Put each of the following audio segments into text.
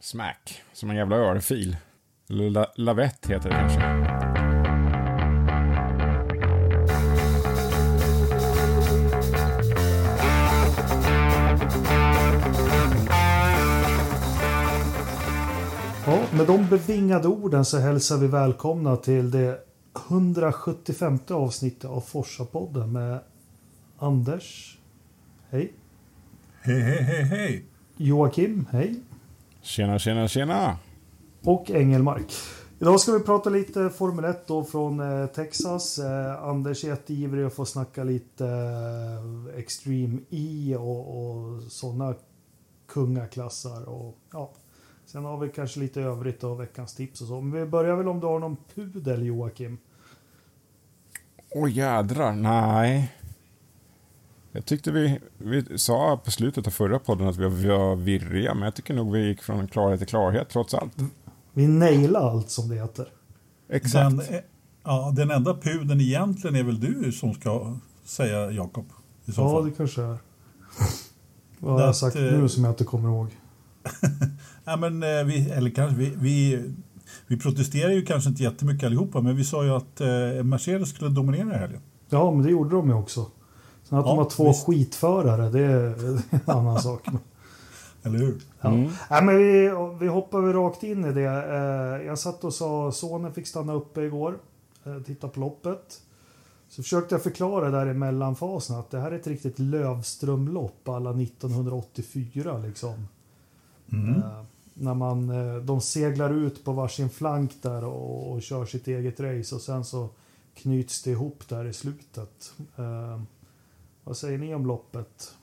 Smack, som en jävla örfil. Eller la lavett heter det kanske. Ja, med de bevingade orden så hälsar vi välkomna till det 175 avsnittet av Forsa-podden med Anders. Hej. Hej, hej, hej, hej. Joakim. Hej. Tjena, tjena, tjena. Och Engelmark. Idag ska vi prata lite Formel 1 då från eh, Texas. Eh, Anders är jätteivrig att få snacka lite eh, Extreme E och, och sådana kungaklassar. Och, ja. Sen har vi kanske lite övrigt och veckans tips och så. Men vi börjar väl om du har någon pudel Joakim? Åh jädrar, nej. Jag tyckte vi, vi sa på slutet av förra podden att vi var virriga, men jag tycker nog vi gick från klarhet till klarhet trots allt. Vi nailade allt som det heter. Exakt. Den, eh, ja, den enda pudeln egentligen är väl du som ska säga Jakob. I så Ja, fall. det kanske är. Vad har jag Att, sagt eh, nu som jag inte kommer ihåg? ja, men, eh, vi, eller kanske, vi, vi, vi protesterar ju kanske inte jättemycket allihopa, men vi sa ju att eh, Mercedes skulle dominera i helgen. Ja, men det gjorde de ju också. Sen att Ja, de har två visst. skitförare, det är en annan sak. Eller hur? Ja. Mm. Nej, men vi, vi hoppar väl rakt in i det. Eh, Jag satt och sa sonen fick stanna uppe igår. eh, Titta på loppet. Så försökte jag förklara där i mellanfasen att det här är ett riktigt Lövströmlopp alla 1984 liksom. Mm. Eh, När man, de seglar ut på varsin flank där och, och kör sitt eget race och sen så knyts det ihop där i slutet. Vad säger ni om loppet?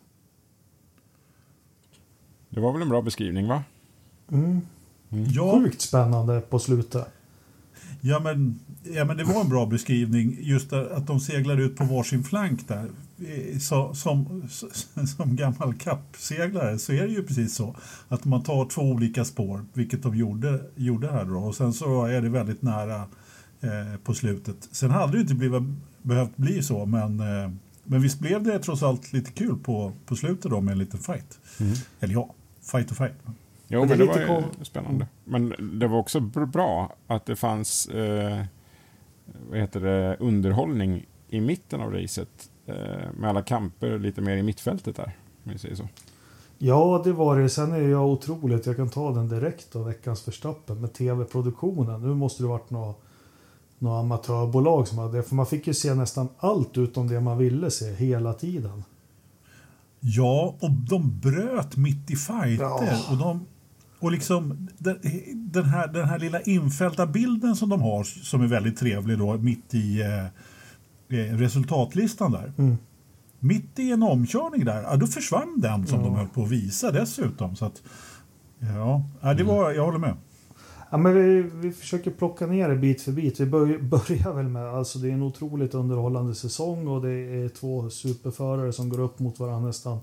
Det var väl en bra beskrivning, va? Mm. Ja, Sjukt spännande på slutet. ja, men, ja, men det var en bra beskrivning. Just att de seglar ut på varsin flank där. Eh, Så, som, som gammal kappseglare så är det ju precis så. Att man tar två olika spår, vilket de gjorde, gjorde här då. Och sen så är det väldigt nära eh, på slutet. Sen hade det ju inte blivit, behövt bli så, men, eh, men visst blev det trots allt lite kul på, på slutet då med en liten fight. Eller ja, fight och fight. Jo, Men men det var ju kom- spännande. Men det var också br- bra att det fanns eh, vad heter det, underhållning i mitten av racet. Eh, med alla kamper lite mer i mittfältet där. Om vi säger så. Ja, det var det. Sen är jag otroligt, jag kan ta den direkt av veckans förstappen med tv-produktionen. Nu måste det varit något, något amatörbolag som hade det. För man fick ju se nästan allt utom det man ville se hela tiden. Ja, och de bröt mitt i fighter. Ja. Och, de, och liksom den, här, den här lilla infällda bilden som de har som är väldigt trevlig då mitt i eh, eh, resultatlistan där. Mm. Mitt i en omkörning där, ja, då försvann den som Ja. de höll på att visa dessutom. Så att, ja, ja, det var, jag håller med. Ja, men vi, vi försöker plocka ner det bit för bit. Vi bör, börjar väl med, alltså det är en otroligt underhållande säsong och det är två superförare som går upp mot varandra nästan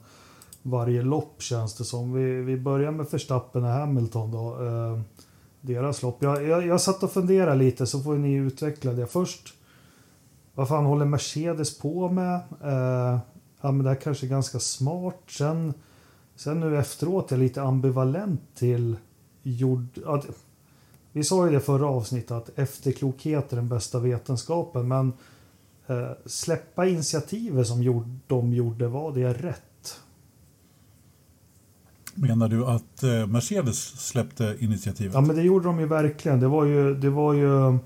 varje lopp känns det som. Vi, vi börjar med Verstappen och Hamilton då. Eh, deras lopp. Jag, jag, jag satt och funderade lite så får ni utveckla det. Först, vad fan håller Mercedes på med? Eh, ja men det här kanske är ganska smart. Sen, sen nu efteråt är jag lite ambivalent till jord... Att, vi sa ju det förra avsnittet att efterklokhet är den bästa vetenskapen. Men eh, släppa initiativet som gjord, de gjorde, var det rätt? Menar du att eh, Mercedes släppte initiativet? Ja men det gjorde de ju verkligen. Det var ju... Det var ju eh,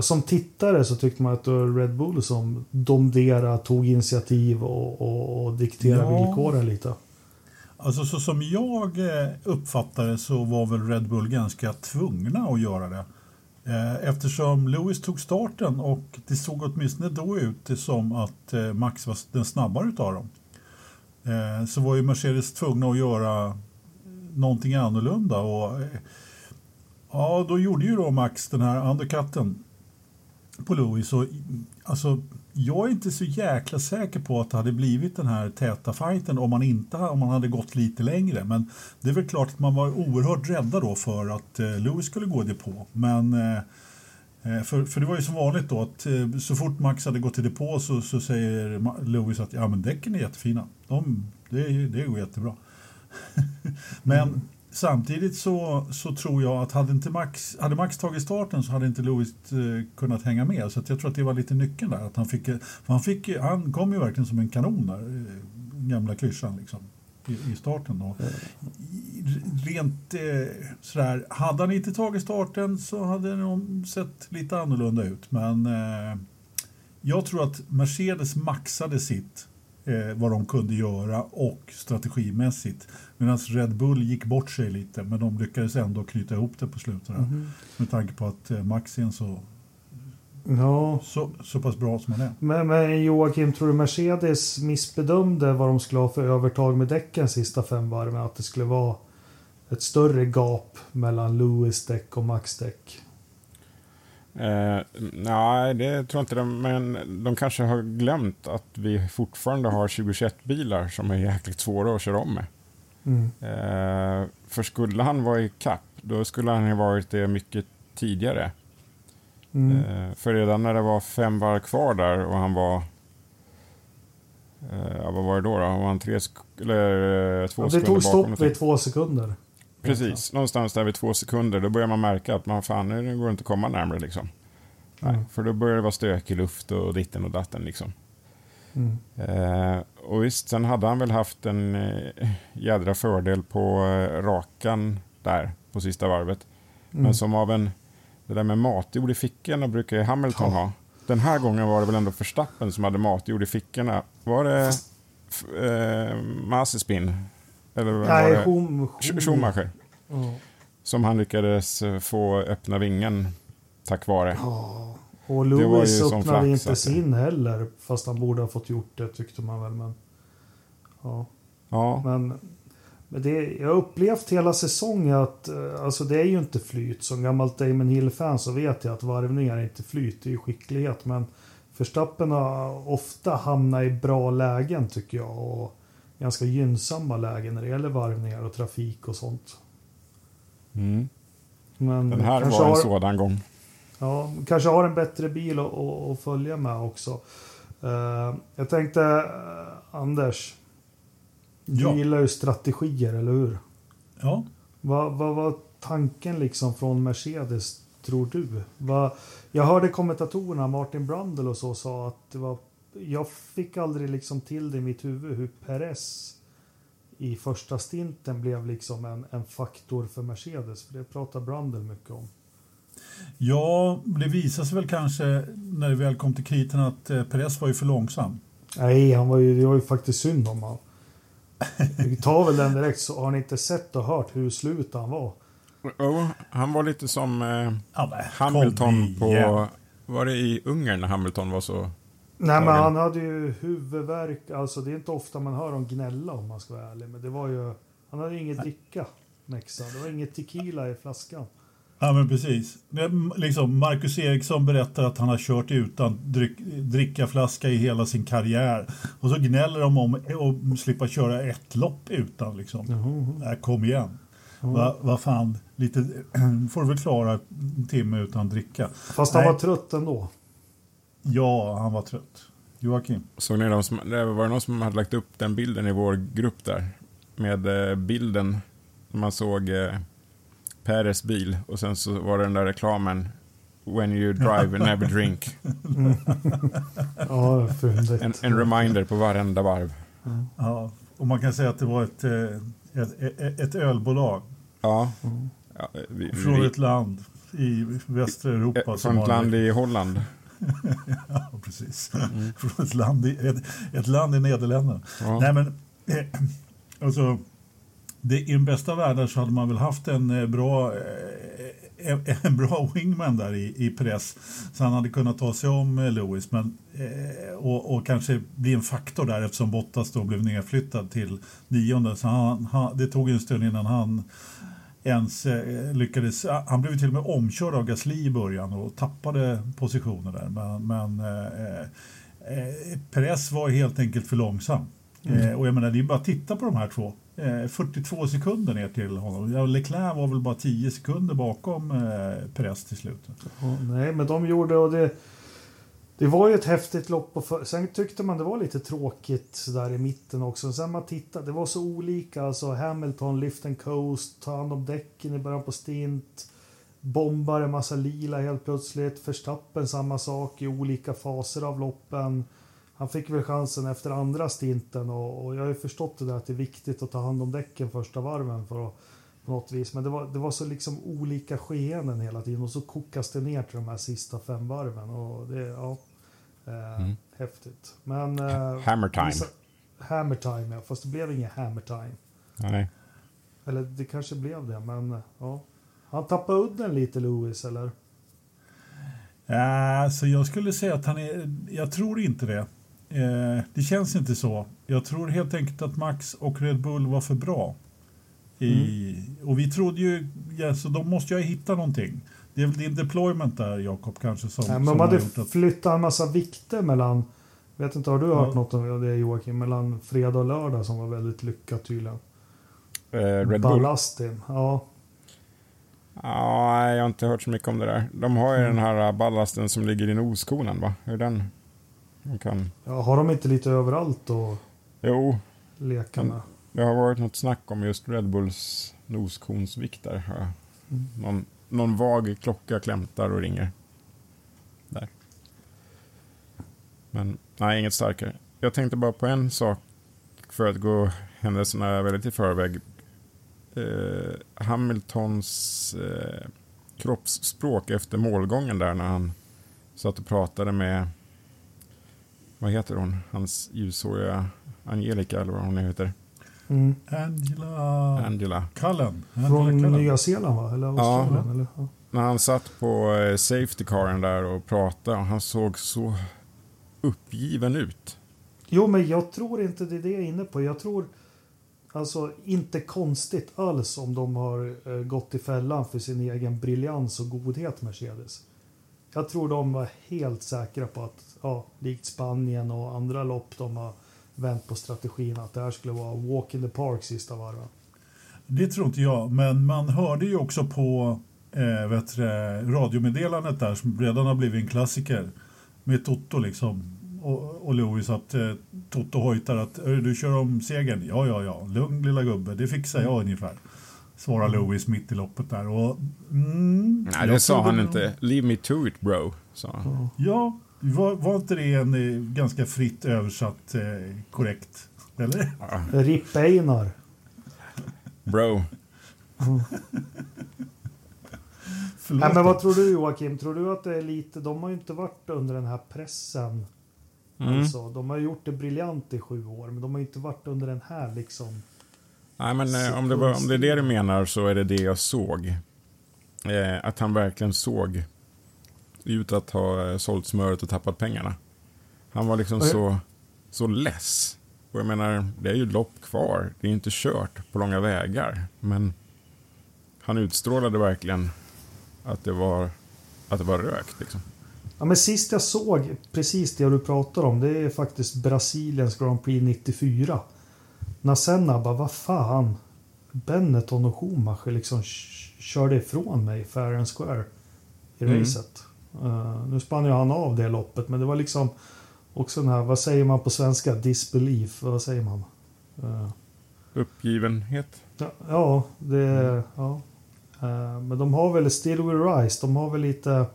som tittare så tyckte man att det var Red Bull som domderade, tog initiativ och, och, och dikterade Ja. villkoren lite. Alltså så som jag eh, uppfattade det så var väl Red Bull ganska tvungna att göra det. Eh, eftersom Lewis tog starten och det såg åtminstone då ut som att eh, Max var den snabbare utav dem. Så var ju Mercedes tvungna att göra någonting annorlunda och ja, då gjorde ju då Max den här undercutten på Lewis och alltså jag är inte så jäkla säker på att det hade blivit den här täta fighten om man inte om man hade gått lite längre. Men det är väl klart att man var oerhört rädda då för att eh, Lewis skulle gå i depå. Men eh, eh för, för det var ju som vanligt då att eh, så fort Max hade gått i depå så, så säger Lewis att ja men däcken är jättefina. De, det, det går jättebra. men samtidigt så, så tror jag att hade, inte Max, hade Max tagit starten så hade inte Lewis eh, kunnat hänga med. Så jag tror att det var lite nyckeln där. Att han, fick, eh, han, fick, eh, han kom ju verkligen som en kanon där, eh, gamla klyschan liksom, i, i starten. Och rent eh, sådär, hade han inte tagit starten så hade det nog sett lite annorlunda ut. Men eh, jag tror att Mercedes maxade sitt eh, vad de kunde göra och strategimässigt. Medan Red Bull gick bort sig lite men de lyckades ändå knyta ihop det på slutet. Mm. Med tanke på att eh, Max är en så, ja. så, så pass bra som han är. Men, men Joakim, tror du Mercedes missbedömde vad de skulle ha för övertag med däcken sista fem varven? Att det skulle vara ett större gap mellan Lewis däck och Max däck? Eh, nej, det tror jag inte de, men de kanske har glömt att vi fortfarande har 2021-bilar som är jäkligt svåra att köra om med. Mm. Eh, för skulle han vara i kapp, då skulle han ha varit det mycket tidigare. Mm. Eh, för redan när det var fem varv kvar där och han var Eh, vad var det då? då? Var han tre eller, eh, två ja, det tog stopp vid två sekunder. Precis, någonstans där vid två sekunder. Då börjar man märka att man fan, nu går det inte att komma närmare liksom. Mm. Nej, för då börjar det vara stökig luft och ditten och datten liksom. Mm. Eh, och visst, sen hade han väl haft en eh, jädra fördel på eh, rakan där på sista varvet. Mm. Men som av en, det där med matjord i fickorna brukar Hamilton ja. ha. Den här gången var det väl ändå Förstappen som hade matjord i fickorna. Var det eh, Mazespin? Eller Nej, var det hum, hum. Schumacher. Mm. Som han lyckades eh, få öppna vingen tack vare. Ja. Och Lewis öppnade inte sin heller. Fast han borde ha fått gjort det tyckte man väl. Men, ja. ja. Men, men det, jag har upplevt hela säsongen att eh, alltså det är ju inte flyt. Som gammalt Damon Hill-fan så vet jag att varvningar är inte flyt. Det är ju skicklighet. Men Förstappen har ofta hamnat i bra lägen tycker jag. Och ganska gynnsamma lägen när det gäller varvningar och trafik och sånt. Mm. Men Den här var en har, sådan gång. Ja, kanske har en bättre bil att, följa med också. Uh, jag tänkte, uh, Anders. Du gillar ju strategier, eller hur? Ja. Vad var va, tanken liksom från Mercedes, tror du? Va, jag hörde kommentatorerna, Martin Brundle och så, sa att det var... Jag fick aldrig liksom till det i mitt huvud hur Perez i första stinten blev liksom en, en faktor för Mercedes. För det pratar Brundle mycket om. Ja, det visade sig väl kanske när det väl kom till kritan att eh, Perez var ju för långsam. Nej, han var ju, det var ju faktiskt synd om honom. Vi tar väl den direkt, så har ni inte sett och hört hur slut han var? Oh, han var lite som eh, ja, Hamilton på... Var det i Ungern när Hamilton var så... Nej, men han hade ju huvudvärk. Alltså, det är inte ofta man hör honom gnälla om man ska vara ärlig. Men det var ju... Han hade ju inget dricka, Mexa. Det var inget tequila i flaskan. Ja, men precis. Liksom Marcus Eriksson berättar att han har kört utan dryck, drickaflaska i hela sin karriär. Och så gnäller de om att slippa köra ett lopp utan. Liksom. Mm. Äh, kom igen. Mm. Vad va fan, lite, får du väl klara en timme utan dricka. Fast han Nej. var trött ändå. Ja, han var trött. Joakim? Såg ni de som, var det någon som hade lagt upp den bilden i vår grupp där? Med eh, bilden, man såg eh, Peres bil och sen så var det den där reklamen When you drive never drink. Mm. ja, en, en reminder på varenda varv. Mm. Ja, och man kan säga att det var ett, eh, ett, ett, ett ölbolag. Ja. Mm. ja vi, Från vi, ett land i västra Europa. Ett, från ett land i Holland. ja, precis. Mm. Från ett land i, ett, ett land i Nederländerna. Ja. Nej, men eh, alltså det, I den bästa världen så hade man väl haft en eh, bra, eh, en, en bra wingman där i, i press. Så han hade kunnat ta sig om eh, Lewis men, och, och kanske bli en faktor där eftersom Bottas då blev nedflyttad till nionde. Så han, han, det tog en stund innan han ens lyckades. Han blev till och med omkörd av Gasly i början och tappade positioner där. Men, men eh, Perez var helt enkelt för långsam. Mm. Eh, och jag menar, det är bara att titta på de här två. 42 eh, sekunder ner till honom. Leclerc var väl bara 10 sekunder bakom eh, Perez till slut. Ja, nej, men de gjorde och det... Det var ju ett häftigt lopp. Och för, sen tyckte man det var lite tråkigt där i mitten också. Sen man tittade, det var så olika. Alltså Hamilton, lift and coast, ta hand om däcken i början på stint. Bombar en massa lila helt plötsligt. Verstappen samma sak i olika faser av loppen. Han fick väl chansen efter andra stinten och, och jag har ju förstått det där att det är viktigt att ta hand om däcken första varven för att på något vis. Men det var, det var så liksom olika skeenden hela tiden och så kokas det ner till de här sista fem varven. Och det, ja, eh, mm. Häftigt. Men... Eh, hammer time. Vissa, hammer time, ja. Fast det blev ingen hammer time. Nej. Eller det kanske blev det, men ja. Han tappade udden lite, Lewis, eller? Ja, så jag skulle säga att han är... Jag tror inte det. Eh, det känns inte så. Jag tror helt enkelt att Max och Red Bull var för bra. I, mm. Och vi trodde ju, ja, så de måste ju hitta någonting. Det är väl din deployment där, Jakob, kanske som... Ja, men de hade flyttat en massa vikter mellan, vet inte, har du hört ja. något om det Joakim? Mellan fredag och lördag som var väldigt lyckat tydligen. Eh, Red Bull? Ballastin, ja. Ja, jag har inte hört så mycket om det där. De har ju mm. den här ballasten som ligger i noskonen, va? Hur den... De kan... Ja, har de inte lite överallt då? Jo. Leka med? Det har varit något snack om just Red Bulls noskonsvikter. Mm. Någon, någon vag klocka klämtar och ringer. Där. Men nej, inget starkare. Jag tänkte bara på en sak för att gå händelserna väldigt i förväg. Eh, Hamiltons eh, kroppsspråk efter målgången där när han satt och pratade med, vad heter hon, hans ljushåriga Angelica eller vad hon heter. Mm. Angela... Angela. Cullen. Från Nya Zeeland va? Eller Australien? Ja. Eller? Ja. När han satt på eh, safety caren där och pratade, han såg så uppgiven ut. Jo, men jag tror inte det är det jag är inne på. Jag tror alltså inte konstigt alls om de har eh, gått i fällan för sin egen briljans och godhet, Mercedes. Jag tror de var helt säkra på att, ja, likt Spanien och andra lopp de har vänt på strategin att det här skulle vara walk in the park sista varven. Det tror inte jag, men man hörde ju också på eh, vet du, radiomeddelandet där som redan har blivit en klassiker med Toto liksom och, och Lewis att eh, Toto hojtar att du kör om segern. Ja, ja, ja, lugn lilla gubbe, det fixar jag mm. ungefär. Svarar. Lewis mitt i loppet där. Och, mm, Nej, det sa han inte. Leave me to it bro, sa han. Ja, var, var inte det en eh, ganska fritt översatt eh, korrekt? Eller? Ja. Ripp Einar. Bro. Mm. Nej, men vad tror du Joakim? Tror du att det är lite... De har ju inte varit under den här pressen. Mm. Alltså, de har gjort det briljant i sju år, men de har inte varit under den här liksom... Nej, men eh, om, det var, om det är det du menar så är det det jag såg. Eh, att han verkligen såg ut att ha eh, sålt smöret och tappat pengarna. Han var liksom så, så less. Och jag menar, det är ju lopp kvar. Det är inte kört på långa vägar. Men han utstrålade verkligen att det var, att det var rökt. Liksom. Ja, men sist jag såg precis det du pratar om, det är faktiskt Brasiliens Grand Prix 94. När Senna bara, vad fan. Benetton och Schumacher liksom körde ifrån mig fair and square i mm. racet. Uh, nu spann ju han av det loppet, men det var liksom också den här, vad säger man på svenska? Disbelief, vad säger man? Uh, Uppgivenhet? Ja, ja det... Mm. Ja. Uh, men de har väl Still Will Rise, de har väl lite...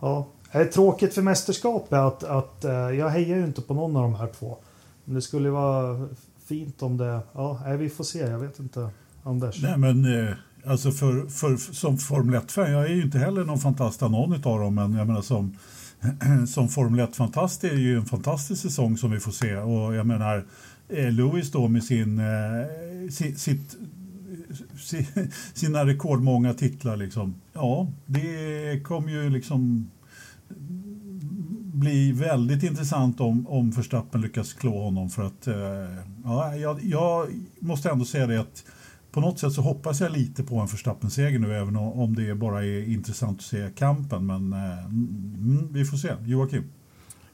Ja, det är tråkigt för mästerskapet att, att jag hejar ju inte på någon av de här två. Men det skulle vara fint om det... Ja, vi får se, jag vet inte. Anders? Nej, men Alltså för, för, som Formel 1-fan, jag är ju inte heller någon fantast av någon av dem, men jag menar som, som Formel 1-fantast är det ju en fantastisk säsong som vi får se. Och jag menar, eh, Lewis då med sin, eh, sitt, eh, sina rekordmånga titlar, liksom. ja, det kommer ju liksom bli väldigt intressant om, om Verstappen lyckas klå honom. För att, eh, ja, jag, jag måste ändå säga det att på något sätt så hoppas jag lite på en Verstappen-seger nu, även om det bara är intressant att se kampen. Men eh, mm, vi får se. Joakim?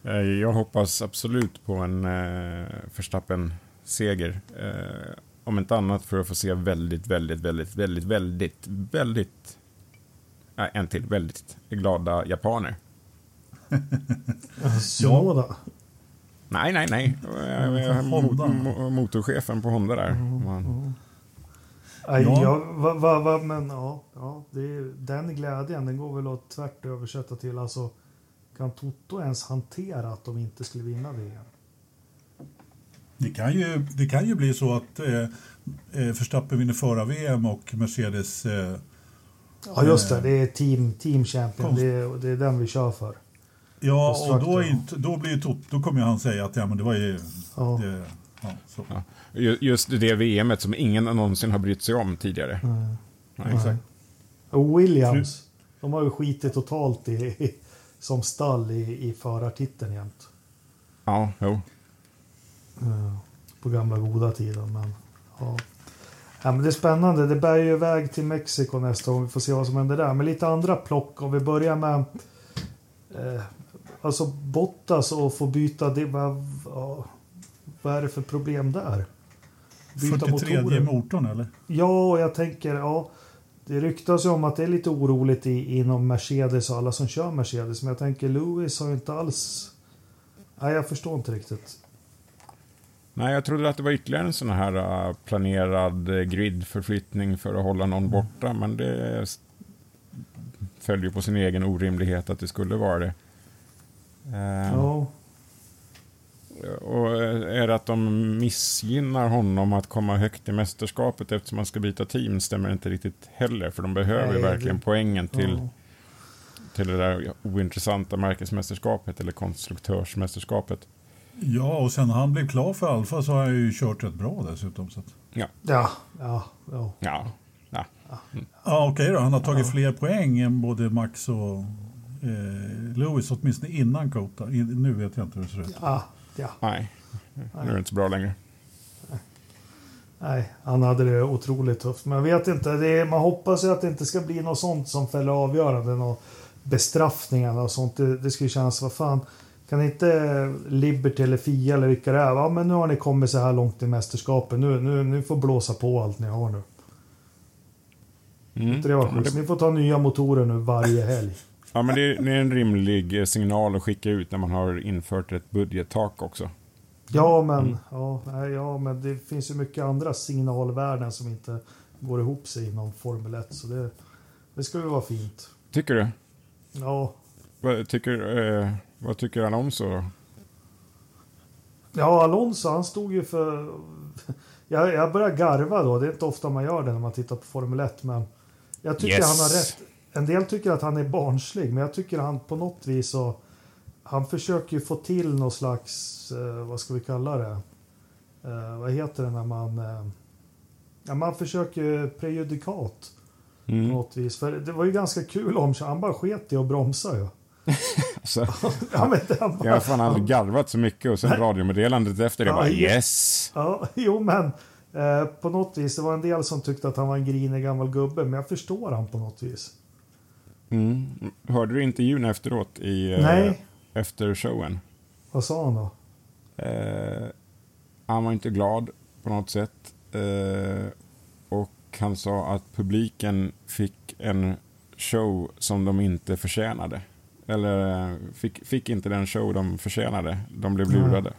Eh, jag hoppas absolut på en eh, Verstappen-seger. Eh, om inte annat för att få se väldigt, väldigt, väldigt, väldigt, väldigt, väldigt, äh, en till, väldigt glada japaner. Sonoda? Nej, nej, nej. Honda. mo- motorchefen på Honda där. Man, Nej, Ja. ja. va, va, va, men ja, ja det är, den glädjen den går väl att tvärt översätta till alltså kan Toto ens hantera att de inte skulle vinna VM? Det kan ju, det kan ju bli så att eh, eh, Verstappen vinner förra VM och Mercedes... Eh, Ja just det, det är team, team champion. Det är, det är den vi kör för. ja, och då, är inte, då blir ju Tot- då kommer han säga att ja, men det var ju... Ja. Det, ja, så. ja. Ju- Just det VMet som ingen någonsin har brytt sig om tidigare. Mm. Nej. Exakt. Och Williams, de har ju skitit totalt i, som stall i, i förartiteln jämt. Ja, jo. Eh, På gamla goda tiden. Men, ja. Ja, men det är spännande. Det bär ju iväg till Mexiko nästa gång. Vi får se vad som händer där. Men lite andra plock. Om vi börjar med eh, alltså Bottas och få byta. Det, vad, vad är det för problem där? 43 motorn eller? Ja, och jag tänker, ja. Det ryktas ju om att det är lite oroligt i, inom Mercedes och alla som kör Mercedes. Men jag tänker Lewis har ju inte alls... Nej, jag förstår inte riktigt. Nej, jag trodde att det var ytterligare en sån här uh, planerad uh, gridförflyttning för att hålla någon borta, men det följer på sin egen orimlighet att det skulle vara det. Eh, Ja, Och eh, är det att de missgynnar honom att komma högt i mästerskapet eftersom man ska byta team stämmer inte riktigt heller, för de behöver Nej, verkligen det- poängen till, ja. till det där ointressanta märkesmästerskapet eller konstruktörsmästerskapet. Ja, och sen han blev klar för Alfa så har han ju kört rätt bra dessutom. Så att, Ja, Ja, ja, ja. ja, ja. ja, okej då. Han har tagit fler poäng än både Max och eh, Lewis, åtminstone innan Kota. I, nu vet jag inte hur det ser ut. ja, ja. Nej, nu är det inte så bra längre. Nej, han hade det otroligt tufft. Men jag vet inte, är, man hoppas ju att det inte ska bli något sånt som fäller avgörande. Några bestraffningar och sånt. Det, det skulle kännas, vad fan. Kan inte Liberty eller Fia eller vilka det är, ja men nu har ni kommit så här långt i mästerskapet. Nu, nu, nu får blåsa på allt ni har nu. Mm. Det var Ja, det, Ni får ta nya motorer nu varje helg. Ja, men det är, det är en rimlig eh, signal att skicka ut när man har infört ett budgettak också. Ja, men, ja, nej, ja, men det finns ju mycket andra signalvärden som inte går ihop sig inom Formel 1. Så det, det skulle vara fint. Tycker du? Ja, Vad tycker, eh, vad tycker Alonso ja Alonso han stod ju för... Jag, jag börjar garva då. Det är inte ofta man gör det när man tittar på Formel 1. Men jag tycker Yes. han har rätt. En del tycker att han är barnslig, men jag tycker han på något vis så... Han försöker ju få till någon slags, eh, vad ska vi kalla det? Eh, vad heter det när man... Eh, ja, man försöker ju prejudikat på Mm. något vis. För det var ju ganska kul om Han bara sket i att bromsa ju. Alltså, Ja, men bara, jag har fan aldrig garvat så mycket och sen radiomeddelandet efter det Ja, bara yes. Ja, jo men eh, på något vis. Det var en del som tyckte att han var en grinig gammal gubbe. Men jag förstår han på något vis. Mm. Hörde du intervjun efteråt i, eh, Nej. efter showen? Vad sa han då? Eh, han var inte glad på något sätt. Eh, och han sa att publiken fick en show som de inte förtjänade. Eller eh, fick, fick inte den show de förtjänade. De blev lurade.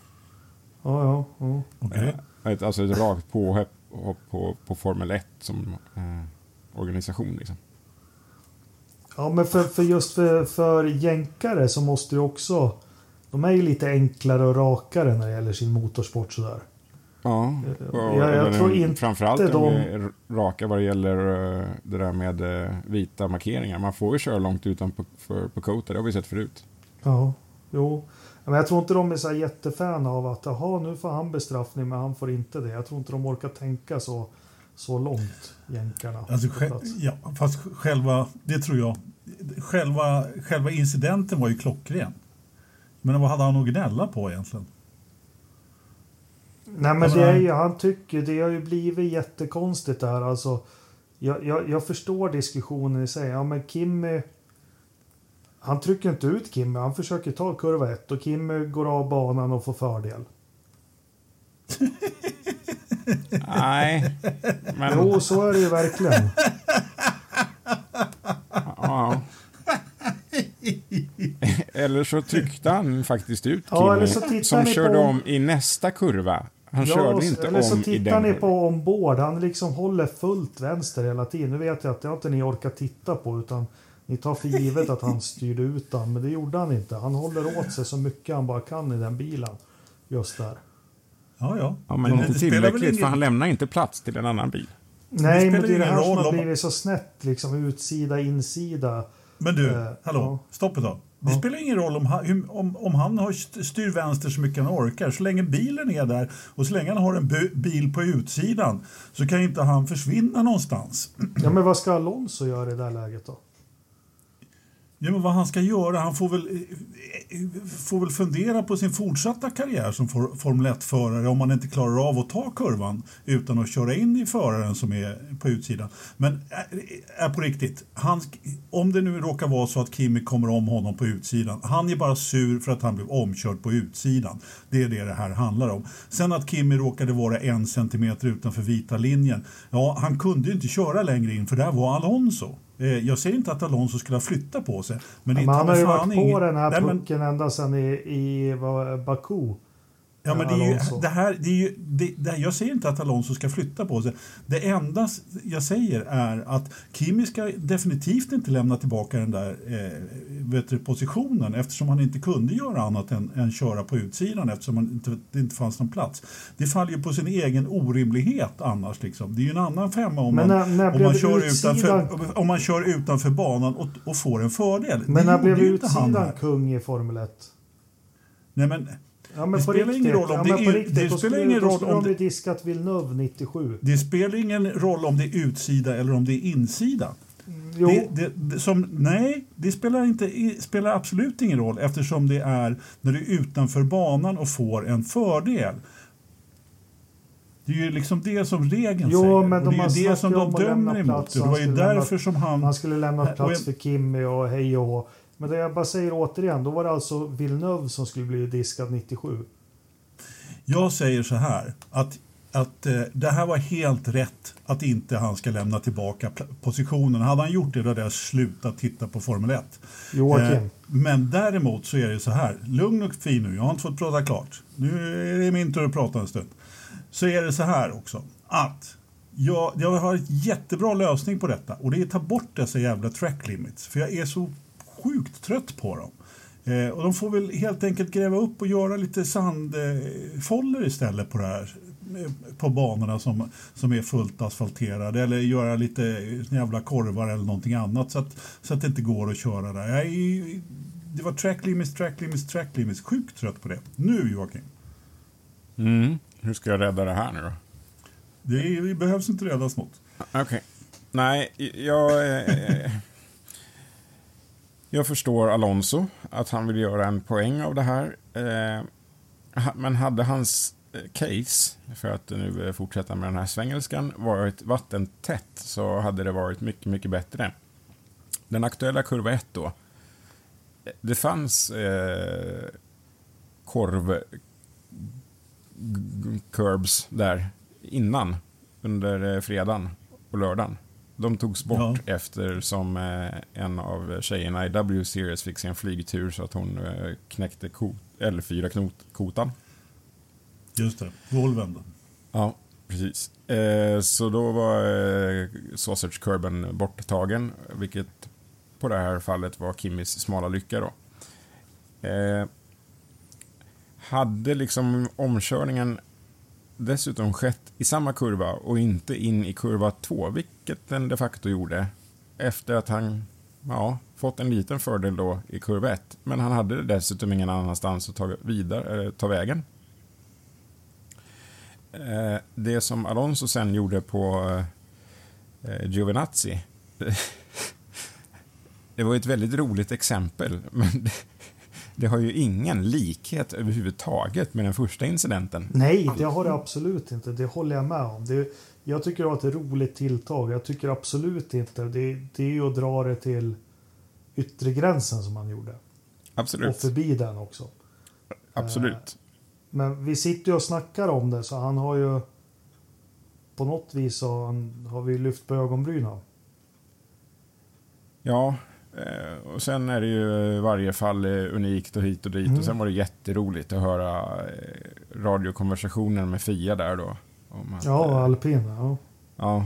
Ja, ja. ja. Okej. Eh, ett, alltså ett rakt påhopp på, på, på Formel 1 som eh, organisation. Liksom. Ja, men för, för just för, för jänkare så måste ju också... De är ju lite enklare och rakare när det gäller sin motorsport sådär. Ja, Eh, jag- jag och tror inte framförallt de- de... är raka vad det gäller eh, det där med eh, vita markeringar. Man får ju köra långt utanför för, på Kota, det har vi sett förut. Ja, jo. Men jag tror inte de är så här jättefan av att jaha, nu får han bestraffning men han får inte det. Jag tror inte de orkar tänka så, så långt, jänkarna. Alltså, ja, fast själva, det tror jag, själva, själva incidenten var ju klockren. Men vad hade han att gnälla på egentligen? Nej men Alltså, det är ju, han tycker, det har ju blivit jättekonstigt det här alltså. Jag, jag, jag förstår diskussionen i sig. Ja men Kimmy... Han trycker inte ut Kimmy, han försöker ta kurva ett och Kimmy går av banan och får fördel. Nej, men... Jo, så är det ju verkligen. Ja. eller så tryckte han faktiskt ut Ja, Kimi, så tittar som körde på- om i nästa kurva. Han Ja, körde inte eller så om i tittar ni på ombord. Han liksom håller fullt vänster hela tiden. Nu vet jag att det har inte ni orkat titta på utan ni tar för givet att han styrde ut den. Men det gjorde han inte. Han håller åt sig så mycket han bara kan i den bilen. Just där. Ja, ja. Ja, men inte det spelar väl tillräckligt, ingen- för han lämnar inte plats till en annan bil. Nej, spelar men det är det ingen här som roll har blivit så snett. Liksom utsida, insida. Men du, Eh, hallå, ja. stopp ett tag. Det Ja. spelar ingen roll om han, om, om han har st- styr vänster så mycket han orkar. Så länge bilen är där och så länge han har en bil på utsidan så kan inte han försvinna någonstans. Ja, men vad ska Alonso göra i det här läget då? Ja, men vad han ska göra? Han får väl, får väl fundera på sin fortsatta karriär som for, Formel 1-förare om han inte klarar av att ta kurvan utan att köra in i föraren som är på utsidan. Men är på riktigt, han, om det nu råkar vara så att Kimi kommer om honom på utsidan, han är bara sur för att han blev omkörd på utsidan. Det är det det här handlar om. Sen att Kimi råkade vara en centimeter utanför vita linjen, ja, han kunde ju inte köra längre in för där var Alonso. Eh, Jag säger inte att Alonso skulle ha flyttat på sig. Men, är Men han har ju varit på ingen- den här Nej, men- pucken ända sedan i, i Baku. Ja, men det är ju, det här, det är ju, det, det, jag säger inte att Alonso ska flytta på sig. Det enda jag säger är att Kimi ska definitivt inte lämna tillbaka den där eh, vet du, positionen eftersom han inte kunde göra annat än, än köra på utsidan eftersom han inte, det inte fanns någon plats. Det faller ju på sin egen orimlighet annars. Liksom. Det är ju en annan femma om, Men man, när- när om, man, kör utsidan- utanför, om man kör utanför banan och, och får en fördel. Men när blev utsidan kung i Formel 1? Nej, men, Ja, Det spelar ingen roll om ja, det riktigt. det Då spelar ingen roll om det- diskat Villeneuve 97. Det spelar ingen roll om det är utsida eller om det är insida. Jo, Det, det, det, som, nej, det spelar, inte, spelar absolut ingen roll eftersom det är när du är utanför banan och får en fördel. Det är ju liksom det som regeln Jo, säger. men och de det har är ju det som om de dömer emot. plats, Och det var ju skulle lämna- därför som han... man skulle lämna och plats för Kimmy och hej och. Men det jag bara säger återigen, då var det alltså Villeneuve som skulle bli diskad 97. Jag säger så här, att, att eh, det här var helt rätt att inte han ska lämna tillbaka positionen. Hade han gjort det då hade jag slutat titta på Formel 1. Joakim. Eh, men däremot så är det så här, lugn och fin nu, jag har inte fått prata klart. Nu är det min tur att prata en stund. Så är det så här också, att jag, jag har en jättebra lösning på detta och det är att ta bort dessa jävla track limits. För jag är så sjukt trött på dem. Eh, och de får väl helt enkelt gräva upp och göra lite sandfoller istället på det här eh, på banorna som, som är fullt asfalterade eller göra lite jävla korvar eller någonting annat så att, så att det inte går att köra där. Jag är, det var track limits, track limits, track limits. Sjukt trött på det. Nu Joakim. Mm. Hur ska jag rädda det här nu då? Det, är, det behövs inte räddas något. Okej. Nej, jag... Jag förstår Alonso, att han vill göra en poäng av det här. Eh, men hade hans eh, case, för att nu fortsätta med den här svengelskan, varit vattentätt så hade det varit mycket, mycket bättre. Den aktuella kurva 1 då. Det fanns eh, korv-curbs där innan under eh, fredagen och lördagen. De togs bort eftersom eh, en av tjejerna i W-series fick sig en flygtur så att hon eh, knäckte ko- L4-kotan. Just det, Volven. Ja, precis. Eh, så då var sausage curben borttagen, vilket på det här fallet var Kimmis smala lycka då. Hade liksom omkörningen dessutom skett i samma kurva och inte in i kurva 2, vilket den de facto gjorde efter att han ja, fått en liten fördel då i kurva 1. Men han hade dessutom ingen annanstans att ta, vidare, ta vägen. Eh, det som Alonso sen gjorde på eh, Giovinazzi det var ett väldigt roligt exempel, men det, har ju ingen likhet överhuvudtaget med den första incidenten. Nej, det har det absolut inte. Det håller jag med om. Det, jag tycker det var ett roligt tilltag. Jag tycker absolut inte. Det, det är ju att dra det till yttre gränsen som han gjorde. Och Absolut. förbi den också. Absolut. Men vi sitter ju och snackar om det så han har ju på något vis han, har vi lyft på ögonbrynen. Ja, Eh, och sen är det ju varje fall eh, unikt och hit och dit. Mm. Och sen var det jätteroligt att höra eh, radiokonversationen med Fia där då. Om att, Ja, eh, alpin. Ja, ja.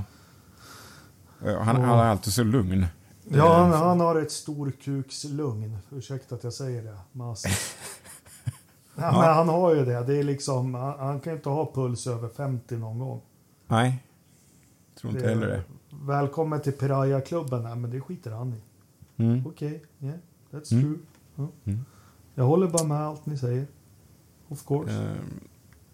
Eh, Han, han är alltid så lugn. ja han, Eh, han har ett storkukslugn. Ursäkta att jag säger det. Men, alltså, ja. men han har ju det. Det är liksom, han, han kan ju inte ha puls över 50 någon gång. Nej, tror inte Det- heller det. Välkommen till Piraya-klubben. Men det skiter han i. Mm. Okej, yeah, that's Mm. true. Ja. Mm. Jag håller bara med allt ni säger. Of course. Eh,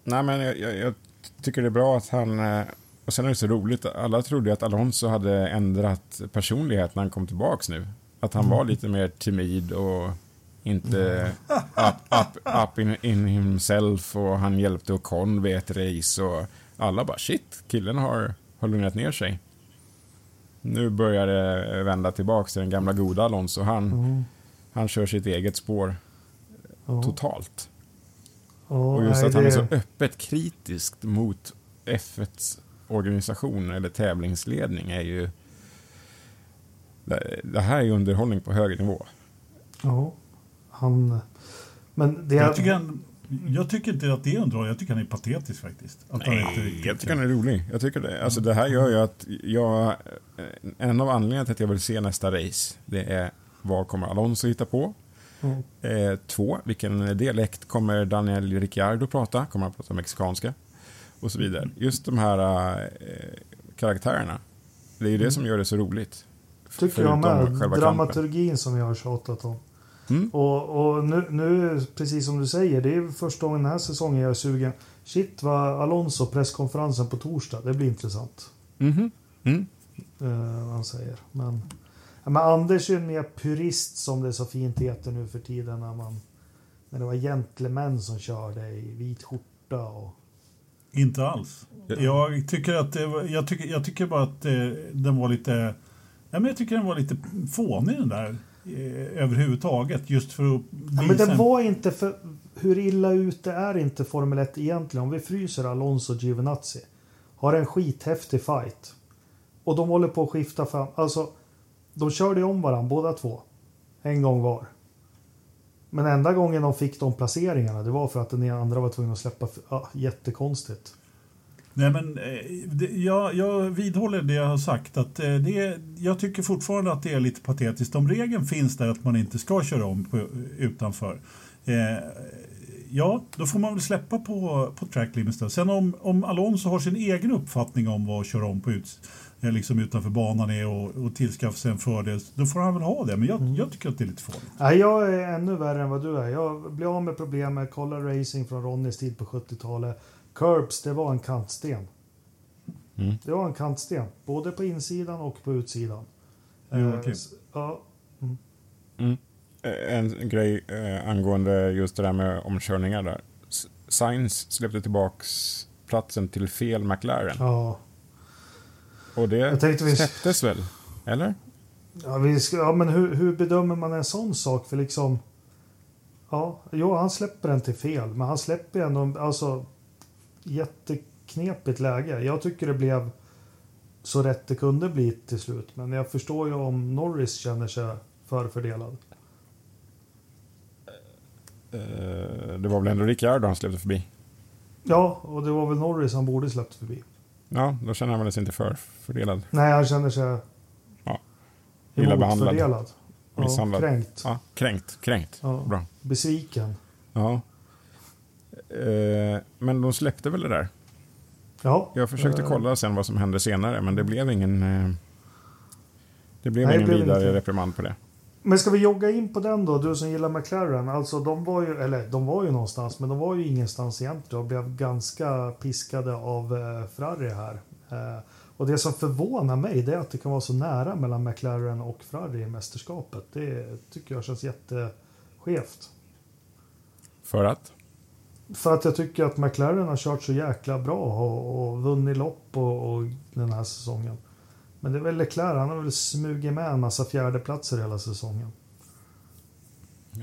nej, men jag, jag, jag tycker det är bra att han... eh, Och sen är det så roligt, alla trodde att Alonso hade ändrat personlighet när han kom tillbaks nu. Att han var lite mer timid och inte up, up, up in, in himself och han hjälpte Ocon vid ett race och alla bara shit, killen har, har lugnat ner sig. Nu börjar det vända tillbaks till den gamla goda Alonso. Han, Mm. han kör sitt eget spår Ja. totalt. Ja, Och just nej, att han är det- så öppet kritisk mot F1s organisation eller tävlingsledning är ju... Det, här är ju underhållning på hög nivå. Ja, han... Men det... Jag tycker, han, jag tycker inte att det är underhållning, jag tycker han är patetisk faktiskt. Att han inte Nej, riktigt- jag tycker den är rolig. Jag tycker det, alltså det här gör ju att jag... eh, En av anledningarna till att jag vill se nästa race, det är vad kommer Alonso hitta på? Mm. Eh, två, vilken dialekt kommer Daniel Ricciardo prata? Kommer han prata mexikanska? Och så vidare. Just de här eh, karaktärerna. Det är ju det som gör det så roligt. Tycker jag med. Dramaturgin som jag har tjatat om. Mm. Och, och nu, nu, precis som du säger, det är första gången den här säsongen jag är sugen. Shit vad Alonso, presskonferensen på torsdag, det blir intressant. Mhm. Mm. Eh, vad han säger. Men, ja, men Anders är mer purist som det så fint heter nu för tiden. När, man, när det var gentlemän som körde i vit skjorta och... Inte alls. Ja. Jag tycker att det var, jag tycker, jag tycker bara att eh, den var lite... Ja, men jag tycker den var lite fånig den där. Eh, överhuvudtaget. Just för att Ja, men visa det en- var inte för... Hur illa ute är inte Formel 1 egentligen? Om vi fryser Alonso och Giovinazzi. Har en skithäftig fight. Och de håller på att skifta fram. Alltså, de körde om varandra båda två. En gång var. Men enda gången de fick de placeringarna det var för att den andra var tvungen att släppa. Ja, jättekonstigt. Nej, men eh, det, jag, jag vidhåller det jag har sagt. Att eh, det jag tycker fortfarande att det är lite patetiskt. Om regeln finns där att man inte ska köra om på, utanför. Eh, ja, då får man väl släppa på, på track limits. Då. Sen om, om Alonso har sin egen uppfattning om vad att köra om på ut, eh, liksom utanför banan är och, och tillskaffa sig en fördel, då får han väl ha det. Men jag, jag tycker att det är lite farligt. Nej, jag är ännu värre än vad du är. Jag blir av med problemet. Kolla racing från Ronnys tid på 70-talet. Curbs, det var en kantsten. Mm. Det var en kantsten. Både på insidan och på utsidan. Jo, Eh, okej. s- ja, Mm. Eh, En grej eh, angående just det där med omkörningar där. Sainz släppte tillbaks platsen till fel McLaren. ja. Och det Jag tänkte vi- släpptes väl? Eller? Ja, vi ska, ja men hur, hur bedömer man en sån sak? För liksom... Ja, jo, han släpper den till fel. Men han släpper ändå... Alltså, jätteknepigt läge. Jag tycker det blev så rätt det kunde bli till slut. Men jag förstår ju om Norris känner sig förfördelad. Eh, Det var väl ändå Ricciardo han släppte förbi? Ja, och det var väl Norris han borde släppt förbi. Ja, då känner han väl sig inte för fördelad. Nej, han känner sig Ja. Illa behandlad. emotfördelad. Ja, Misshandlad. kränkt. Ja, kränkt, kränkt. Ja. Bra. Besviken. Ja. Eh, Men de släppte väl det där? Ja. Jag försökte eh, kolla sen vad som hände senare, men det blev ingen... eh, Det blev Nej, det ingen blev vidare inte. reprimand på det. Men ska vi jogga in på den då, du som gillar McLaren? Alltså de var ju, eller de var ju någonstans, men de var ju ingenstans egentligen och blev ganska piskade av eh, Ferrari här. Eh, och det som förvånar mig det är att det kan vara så nära mellan McLaren och Ferrari i mästerskapet. Det tycker jag känns jätteskevt. För att? För att jag tycker att McLaren har kört så jäkla bra och, och vunnit lopp och, och den här säsongen. Men det är väl Leclerc, han har väl smugit med en massa fjärdeplatser hela säsongen.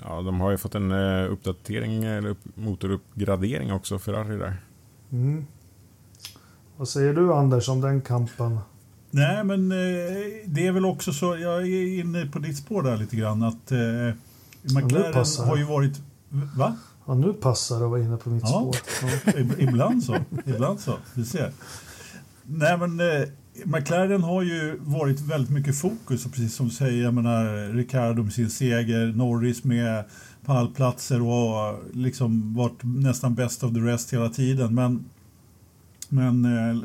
Ja, de har ju fått en eh, uppdatering, eller upp, motoruppgradering också, Ferrari där. Mm. Vad säger du Anders om den kampen? Nej, men eh, det är väl också så, jag är inne på ditt spår där lite grann, att eh, McLaren har ju varit... Va? Ja, nu passar det att vara inne på mitt Ja. spår. Ibland så. Ibland så. Du ser. Nej, men eh, McLaren har ju varit väldigt mycket fokus, och precis som du säger, jag menar Ricardo med sin seger, Norris med pallplatser och liksom varit nästan best of the rest hela tiden. Men, men eh,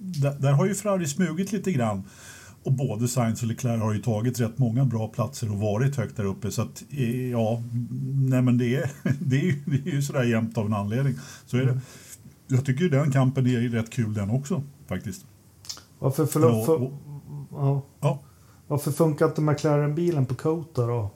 där, där har ju Ferrari smugit lite grann. Och både Sainz och Leclerc har ju tagit rätt många bra platser och varit högt där uppe. Så att, eh, ja, nej men det är, det är, ju, det är ju sådär jämnt av en anledning. Så är det. Jag tycker ju den kampen är rätt kul den också faktiskt. Varför, Ja, för, ja. Ja, Varför funkar inte McLaren-bilen på Kota då?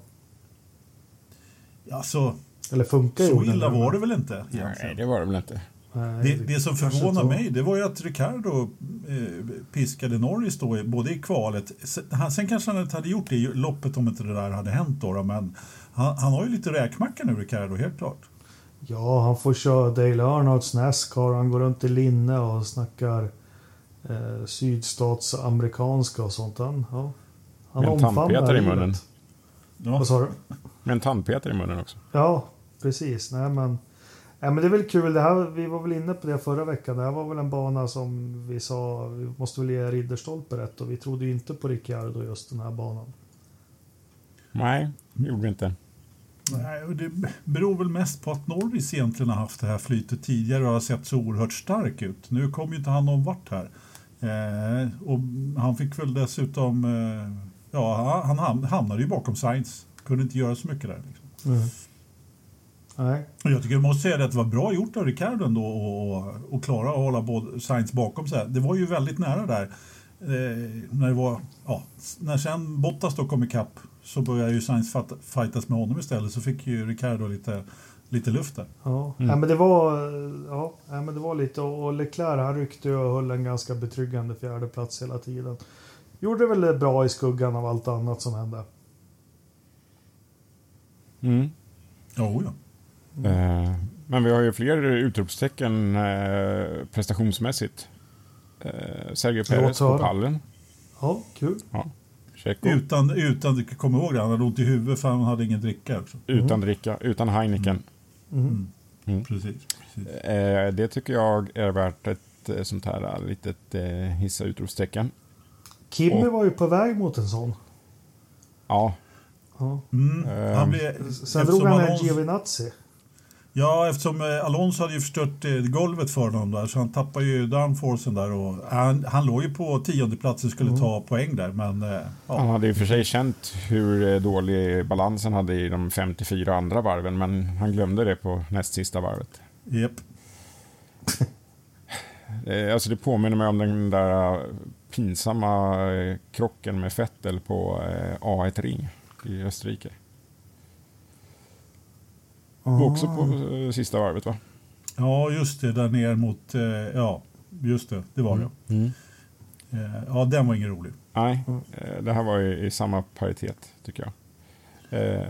alltså Eller funkar så illa var det väl inte Nej, egentligen. det var det väl inte. Det, det som var. mig det var ju att Ricardo eh, piskade Norris då, i- både i kvalet. Sen, han, sen kanske han inte hade gjort det i loppet om inte det där hade hänt då, då men han, han har ju lite räkmacka nu Ricardo, helt klart. Ja, han får köra Dale Earnhards Nascar. Han går runt i linne och snackar eh, sydstatsamerikanska och sånt. Han, ja. han Med en tandpetare i munnen. Ja. Vad sa du? Med en tandpetare i munnen också. Ja, precis. Nej, men, nej, men det är väl kul. Det här, vi var väl inne på det förra veckan. Det här var väl en bana som vi sa, vi måste väl ge Ridderstolpe rätt och vi trodde ju inte på Ricciardo just den här banan. Nej, det gjorde vi inte. Nej, och det beror väl mest på att Norris egentligen har haft det här flytet tidigare och har sett så oerhört stark ut. Nu kom ju inte han någon vart här. Eh, och han fick väl dessutom... Eh, ja, han ham- hamnade ju bakom Sainz. Kunde inte göra så mycket där. Liksom. Mm. Nej, Och jag tycker jag måste säga att det var bra gjort av Ricardo ändå och, och, och klara att hålla både Sainz bakom sig. Det var ju väldigt nära där. Eh, när, det var, ja, när sen Bottas då kom ikapp så började ju Sainz fightas med honom istället så fick ju Ricardo lite, lite luft där. ja. Mm. Nej, men det var, ja, men det var lite och Leclerc han ryckte och höll en ganska betryggande fjärde plats hela tiden. Gjorde väl bra i skuggan av allt annat som hände. Mm. Jo, ja. Eh, men vi har ju fler utropstecken eh, prestationsmässigt. Eh, Sergio Perez på pallen. Ja, kul. Checo. Utan, utan kommer ihåg det, han hade ont i huvudet för han hade ingen dricka också. Utan dricka, utan Heineken. Mm. Mm. Precis. precis. Eh, det tycker jag är värt ett eh, sånt här eh, litet eh, hissa utropstecken. Kimmy Och- var ju på väg mot en sån. Ja, Ja. Mm. Ehm, Han blev, Sen drog han en Giovinazzi. Ja, eftersom eh, Alonso hade ju förstört eh, golvet för honom där så han tappade ju downforcen där och han, han låg ju på tionde plats och skulle ta poäng där men eh, han ja. hade i och för sig känt hur dålig balansen hade i de 54 andra varven, men han glömde det på näst sista varvet. Japp. Eh, Alltså det påminner mig om den där pinsamma krocken med Vettel på eh, A1-ring i Österrike. Ah. Också på eh, sista varvet va? Ja, just det, där ner mot, eh, ja, just det, det var det. Mm. Eh, ja, den var ingen rolig. Nej, eh, det här var i, i samma paritet tycker jag. Eh,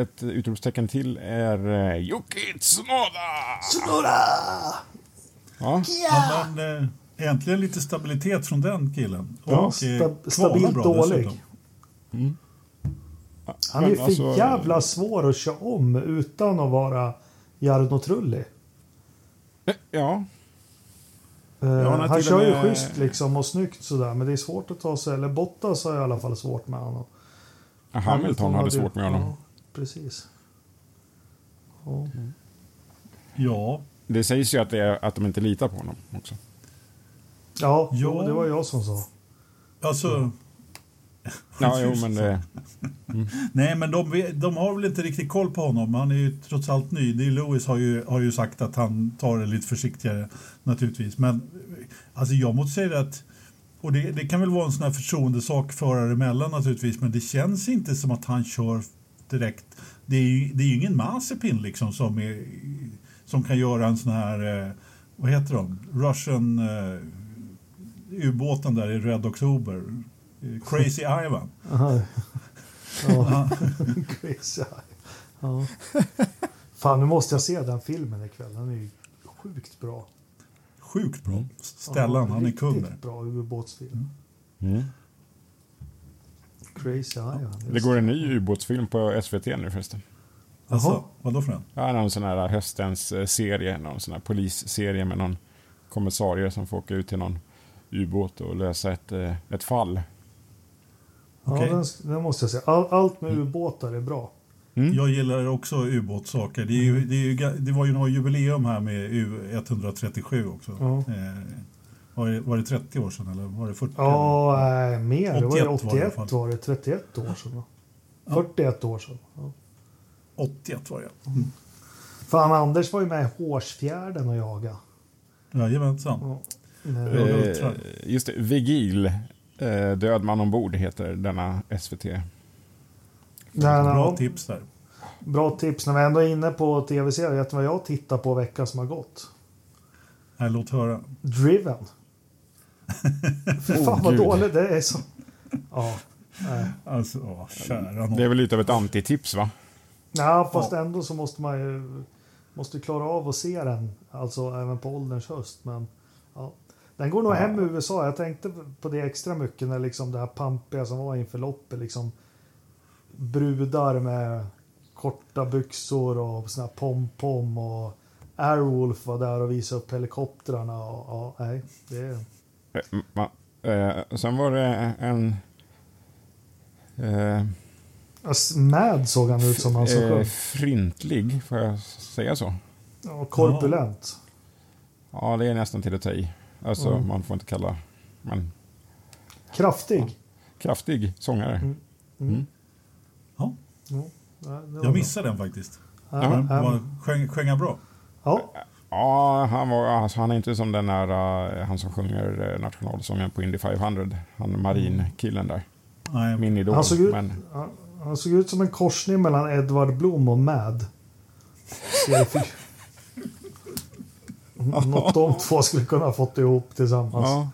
Ett utropstecken till är eh, Yuki Tsunoda! Ja, Ja. Men, eh, äntligen lite stabilitet från den killen. Ja, Och, sta- eh, kvalar stabilt bra dålig. dessutom. Han är ju för alltså- jävla svår att köra om utan att vara Jarno Trulli. Ja, han har han kör ju med- schysst liksom och snyggt sådär men det är svårt att ta sig, eller Bottas har i alla fall svårt med honom. Hamilton hade svårt med honom. Ja, precis. Ja. Ja, Det sägs ju att, det är, att de inte litar på honom också. Ja, Ja. Jo, det var jag som sa. alltså... Ja, jo, men det, mm. Nej, men de, de har väl inte riktigt koll på honom. Han är ju trots allt ny. Det Lewis har ju, har ju sagt att han tar det lite försiktigare naturligtvis. Men alltså jag måste säga att och det, det kan väl vara en sån här förtroendesak förare emellan naturligtvis, men det känns inte som att han kör direkt. Det är ju, det är ju ingen Mazepin liksom som, är, som kan göra en sån här, eh, vad heter de, Russian eh, ubåten där i Red October. Crazy Ivan. Aha. Ja. Crazy Eye. ja. Fan, nu måste jag se den filmen ikväll. Den är ju sjukt bra. Sjukt bra. Stellan, Ja, han är kung där. Bra ubåtsfilm. Mm. Crazy Eye. ja, Det går en ny ubåtsfilm på SVT nu förresten. Alltså, Jaha. vadå för en? Ja, någon sån här höstens eh, serie, någon sån här polisserie med någon kommissarie som får åka ut till någon ubåt och lösa ett, eh, ett fall. Okej. Ja, den, den måste jag säga. All, allt med ubåtar är bra. Mm. Jag gillar också ubåtssaker. Det, ju, det, ju, det var ju något jubileum här med U137 också. Ja. Eh, var, det, var det 30 år sedan eller var det 40? Ja, nej, mer. Det var ju 81 var det 81 var det. 31 år sedan. va? Ja. 41 år sedan. Ja. 81 var det. Mm. Fan, Anders var ju med i Hårsfjärden och jaga. Jajamensan. Ja. Eh, just det, Vigil, eh, Död man ombord heter denna SVT. nej, Bra ja, tips där. bra tips. När vi ändå är inne på tv-serier, vet du vad jag tittar på veckan som har gått? Nej, låt höra. Driven. Fy fan Oh, vad gud. dåligt det är. Så... Ja, nej. Alltså, åh, kära. Det är väl lite av ett antitips va? Ja, fast ändå så måste man ju måste klara av att se den. Alltså även på ålderns höst. Men ja. Den går nog Ja. hem i USA. Jag tänkte på det extra mycket när liksom det här pampiga som var inför loppet. Liksom brudar med korta byxor och såna här pom-pom och Airwolf var där och visade upp helikoptrarna. Och, ja, nej, det. Eh, ma- eh, sen var det en... Eh, Mad såg han ut som han såg eh, frintlig, får jag säga så? Ja, korpulent. Ja, det är nästan till att ta i. Alltså, Mm. man får inte kalla... Men Kraftig. kraftig sångare. Mm. Mm. Ja, Ja, jag bra. missade den faktiskt. Ja, ja, var, sjöng, sjöng han bra? ja. Ja, han, var, alltså, han är inte som den där, eh, han som sjunger eh, nationalsången på Indy 500. Han marinkillen där. Nej, Min idol. Han såg, ut, Men, han, han såg ut som en korsning mellan Edvard Blom och Mad. Något de två skulle kunna ha fått ihop tillsammans. ja.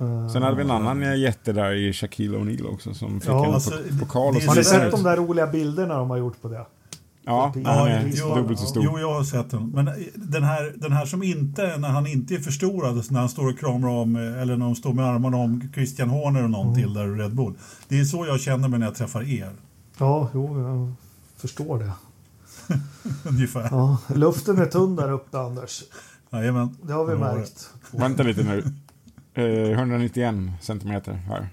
Eh, Sen hade vi en annan eh, jätte där i Shaquille O'Neal också som fick Ja. en Alltså, po- pokal och Har ni sett de där roliga bilderna de har gjort på det? Ja, Ja, han är jo, dubbelt så stor. Jo, jag har sett den. Men den här, den här som inte, när han inte är förstorad, när han står och kramar om, eller när de står med armarna om Christian Horner och någon Mm. till där i Red Bull. Det är så jag känner mig när jag träffar er. Ja, jo, jag förstår det. Ungefär. Ja, luften är tunn där uppe, Anders. Jajamän. Det har vi märkt. Vänta lite nu. Eh, 191 centimeter här.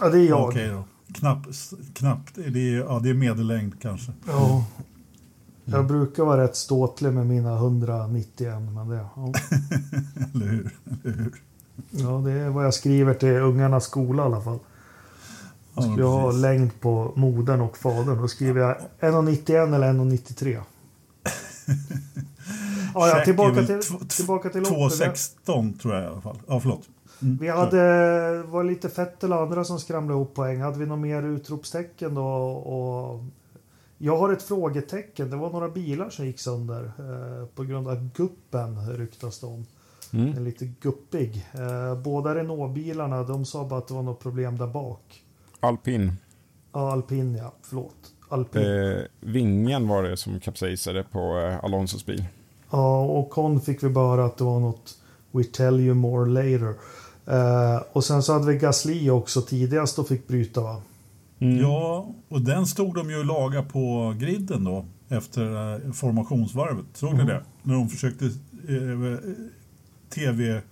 Ja, det är jag. Okej då. Knappt, knappt. Det är, ja, det är medellängd kanske. Ja. Jag brukar vara rätt ståtlig med mina 191, men det... Ja. Eller hur? Eller hur? Ja, det är vad jag skriver till ungarnas skola i alla fall. Ja, Skulle jag ha längd på modern och fadern, då skriver jag 1,91 eller 1,93. Ja, ja, tillbaka till, tillbaka till loppet. Vi- 2,16 tror jag i alla fall. Ja, förlåt. Mm. Vi hade, var lite Fettel och andra som skramlade ihop poäng. Hade vi något mer utropstecken då? Och jag har ett frågetecken. Det var några bilar som gick sönder eh, på grund av guppen ryktas det om. Mm. En lite guppig. Eh, båda Renault-bilarna, de sa bara att det var något problem där bak. Alpin. Ja, Alpin ja, förlåt. Alpin. Eh, vingen var det som kapsejsade på eh, Alonsos bil. Ja, och Con fick vi bara att det var något We tell you more later. Eh, och sen så hade vi Gasly också tidigast och fick bryta va? Mm. Ja, och den stod de ju och laga på griden då efter eh, formationsvarvet. Såg ni Mm. det? När de försökte eh, tv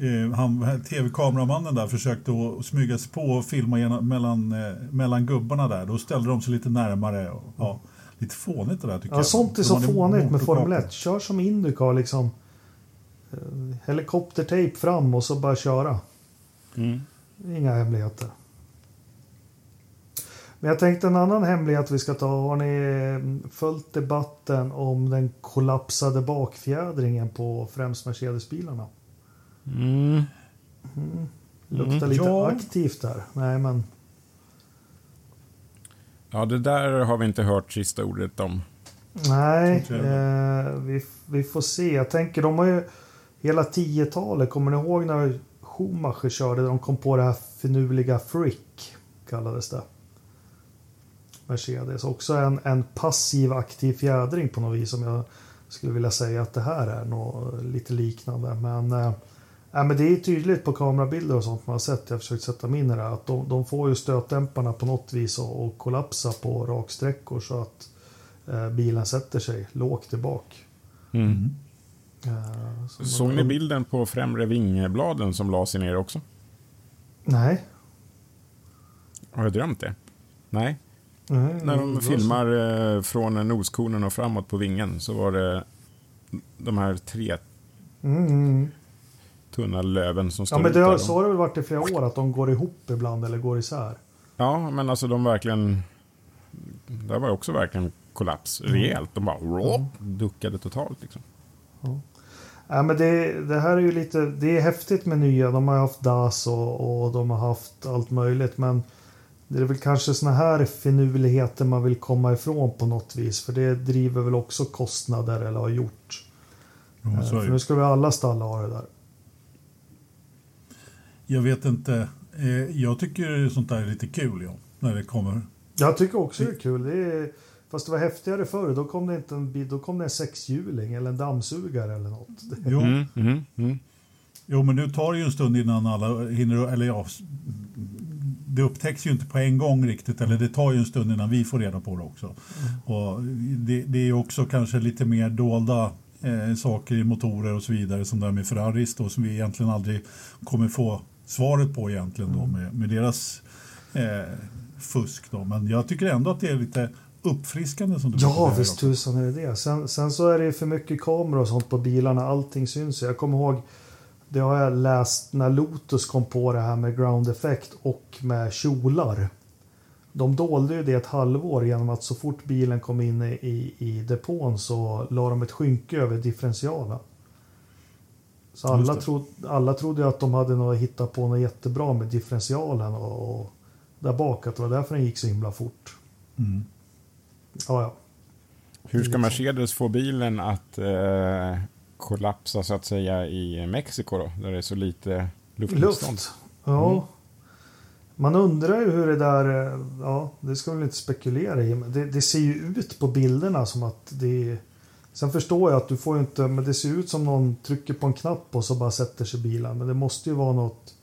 eh, han, tv-kameramannen där försökte smyga sig på och filma genom, mellan, eh, mellan gubbarna där. Då ställde de sig lite närmare. Och, ja, lite fånigt det där tycker Ja, jag. sånt är så hade fånigt med. Formel 1. Kör som Indycar liksom. Eh, Helikoptertejp fram och så bara köra. Mm. Inga hemligheter. Men jag tänkte en annan hemlighet vi ska ta. Har ni eh, följt debatten om den kollapsade bakfjädringen på främst Mercedes-bilarna? Mm. Luktar Mm. lite Ja. aktivt där. Nej, men Ja, det där har vi inte hört sista ordet om. Nej, eh, vi, vi får se. Jag tänker, de har ju hela 10-talet, kommer ni ihåg när Schumacher körde? De kom på det här finurliga Frick, kallades det. Mercedes. Också en, en passiv aktiv fjädring på något vis som jag skulle vilja säga att det här är något lite liknande. Men, äh, men det är tydligt på kamerabilder och sånt man har sett. Jag har försökt sätta mig in i det. Att de, de får ju stötdämparna på något vis att kollapsa på raksträckor så att äh, bilen sätter sig lågt tillbaka. Mm. Äh, Såg ni bilden på främre vingbladen som la sig ner också? Nej. Har jag drömt det? Nej. Nej När de filmar eh, från noskonen och framåt på vingen så var det de här tre Mm, mm. tunna löven som Ja står men ut det har, så har det väl varit i flera år att de går ihop ibland eller går isär. Ja, men alltså de verkligen... Där var också verkligen kollaps. Mm. Rejält. De bara rop, duckade totalt. Liksom. Ja, men det, det här är ju lite, det är häftigt med nya. De har haft DAS och, och de har haft allt möjligt. Men det är väl kanske såna här finurligheter man vill komma ifrån på något vis. För det driver väl också kostnader eller har gjort. Jo, Eh, för nu ska vi alla stalla ha det där. Jag vet inte. Eh, jag tycker sånt där är lite kul, ja, när det kommer. Jag tycker också det är kul. Det är, fast det var häftigare förr. Då kom det inte en, bil- då kom det en sexhjuling eller en dammsugare eller något. Jo, Mm, mm, mm. jo, men nu tar det ju en stund innan alla hinner, eller ja, det upptäcks ju inte på en gång riktigt, eller det tar ju en stund innan vi får reda på det också. Och det, det är också kanske lite mer dolda eh, saker i motorer och så vidare, som det här med Ferraris då, som vi egentligen aldrig kommer få svaret på egentligen då med, med deras eh, fusk då. Men jag tycker ändå att det är lite uppfriskande som du Ja, visst tusan är det det. Sen, sen så är det för mycket kameror och sånt på bilarna. Allting syns. Jag kommer ihåg, det har jag läst när Lotus kom på det här med ground effect och med kjolar. De dolde ju det ett halvår genom att så fort bilen kom in i, i, i depån så la de ett skynke över differentialen. Så alla, tro, alla trodde ju att de hade något, hittat på något jättebra med differentialen och, och där bak. Att det var därför den gick så himla fort. Mm. Ja, ja. Hur ska Mercedes få bilen att eh, kollapsa så att säga i Mexiko då? Där det är så lite luftmotstånd. Luft. Ja. Mm. Man undrar ju hur det där... eh, Ja, det ska vi inte spekulera i. Men det, det ser ju ut på bilderna som att det... Sen förstår jag att du får ju inte... Men det ser ut som någon trycker på en knapp och så bara sätter sig bilen. Men det måste ju vara något...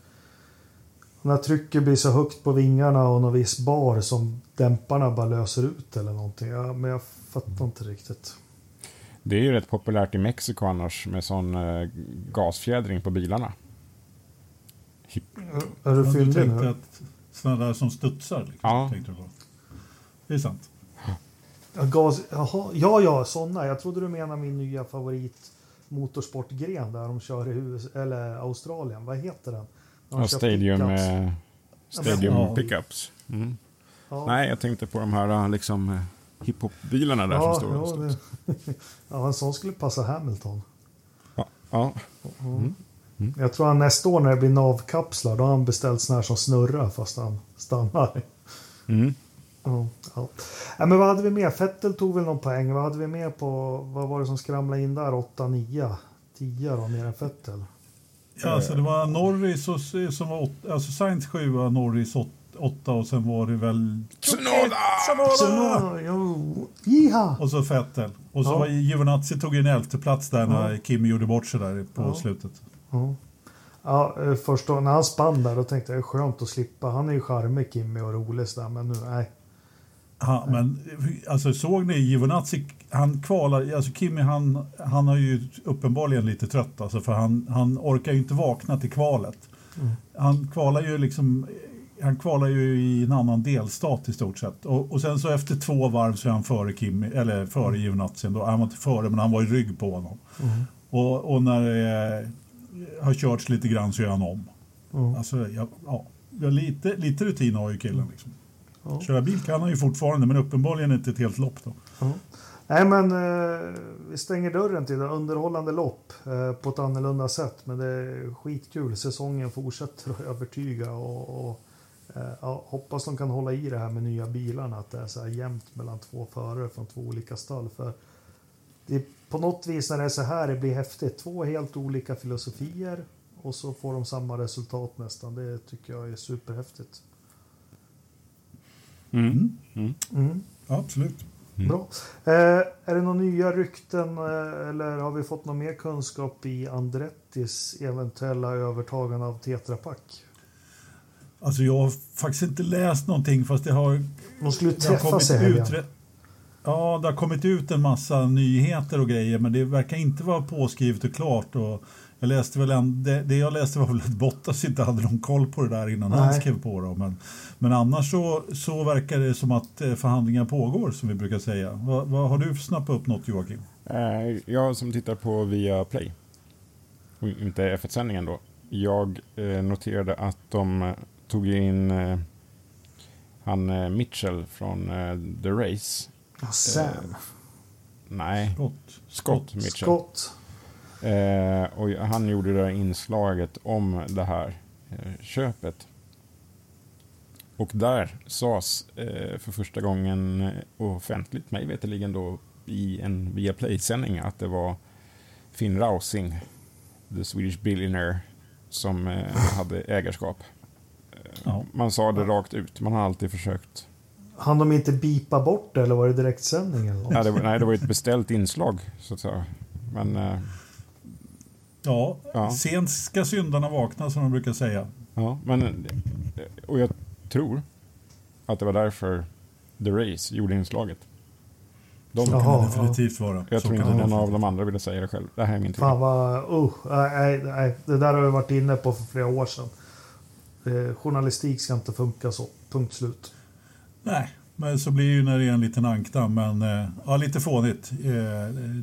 När trycket blir så högt på vingarna och någon viss bar som dämparna bara löser ut eller någonting. Ja, men jag fattar inte riktigt. Det är ju rätt populärt i Mexiko annars med sån eh, gasfjädring på bilarna. Hip. Är du fyndig nu? att sådana där som studsar? Liksom, Ja. tänkte du på. Det är sant. Ja, gas, jaha, ja, ja, sådana. Jag trodde du menade min nya favorit motorsportgren där de kör i US, eller Australien. Vad heter den? De Ja, stadium, pickups. eh, stadium Ja. pickups. Mm. Ja. Nej, jag tänkte på de här liksom, eh, hiphop-bilarna där ja, som står ja, det, ja, en sån skulle passa Hamilton. Ja, ja. Mm. Jag tror han nästa år när det blir navkapslar, då har han beställt såna här som snurrar fast han stannar. Mm. Ja, ja. Ja, men vad hade vi mer? Fettel tog väl någon poäng. Vad hade vi mer på? Vad var det som skramlade in där? 8, 9, 10 då, mer än Fettel? Ja, alltså det var Norris och, som var åt, alltså Sainz 7, Norris 8 och sen var det väl Tsunoda! Jo, jiha! och så Vettel. Och så Ja. var Giovinazzi tog en elfte plats där när Ja. Kimi gjorde bort sig där på Ja. slutet. Ja. Ja, eh, först då, när han spann där då tänkte jag skönt att slippa. Han är ju charmig Kimmy och rolig sådär men nu nej. Ha, men alltså såg ni Giovinazzi, han kvalar, alltså Kimi han, han har ju uppenbarligen lite trött alltså för han, han orkar ju inte vakna till kvalet. Mm. Han kvalar ju liksom, han kvalar ju i en annan delstat i stort sett. Och, och sen så efter två varv så är han före Kimi, eller före Giovinazzi då. Han var inte före men han var i rygg på honom. Mm. Och, och när det eh, har körts lite grann så gör han om. Mm. Alltså, ja, ja, ja, lite, lite rutin har ju killen. Liksom. Ja. Köra bil kan han ju fortfarande, men uppenbarligen inte ett helt lopp. Då. Ja. Nej men eh, vi stänger dörren till det. Underhållande lopp eh, på ett annorlunda sätt. Men det är skitkul. Säsongen fortsätter att övertyga. Och, och eh, hoppas de kan hålla i det här med nya bilarna. Att det är så här jämnt mellan två förare från två olika stall. För det är på något vis när det är så här det blir häftigt. Två helt olika filosofier. Och så får de samma resultat nästan. Det tycker jag är superhäftigt. Mm. Mm. Mm. Ja, absolut. Mm. Bra. Eh, är det några nya rykten eh, eller har vi fått någon mer kunskap i Andrettis eventuella övertagande av Tetra Pak? Alltså jag har faktiskt inte läst någonting fast det har, De skulle träffas i kommit helgen. ut Ja, det har kommit ut en massa nyheter och grejer men det verkar inte vara påskrivet och klart. Och jag läste väl en, det, det jag läste var väl att Bottas inte hade någon koll på det där innan han Nej. skrev på. Då. Men, men annars så, så verkar det som att eh, förhandlingar pågår som vi brukar säga. Vad, vad har du snappat upp något Joakim? Eh, jag som tittar på via Play, och inte F1-sändningen då, jag eh, noterade att de tog in han Mitchell från The Race. Sam. Nej, Scott. Scott Mitchell. Scott. Eh, och han gjorde det här inslaget om det här eh, köpet. Och där sades eh, för första gången eh, offentligt, mig veterligen då, i en Viaplay-sändning att det var Finn Rausing, the Swedish billionaire, som eh, hade ägarskap. Eh, Ja. Man sa det rakt ut, man har alltid försökt. Han de inte bipa bort det eller var det direktsändning eller något? Nej, det var, nej, det var ett beställt inslag, så att säga. Men eh, Ja, Ja. sent ska syndarna vakna som de brukar säga. Ja, men eh, och jag tror att det var därför The Race gjorde inslaget. De, Så kan Jaha, det definitivt vara. jag Så tror kan inte någon av de andra ville säga det själv. Det här är min Fan teori. vad... Uh, nej, nej, det där har vi varit inne på för flera år sedan. Eh, journalistik ska inte funka så. Punkt slut. Nej, men så blir det ju när det är en liten ankdamm. Men eh, ja, lite fånigt. Eh,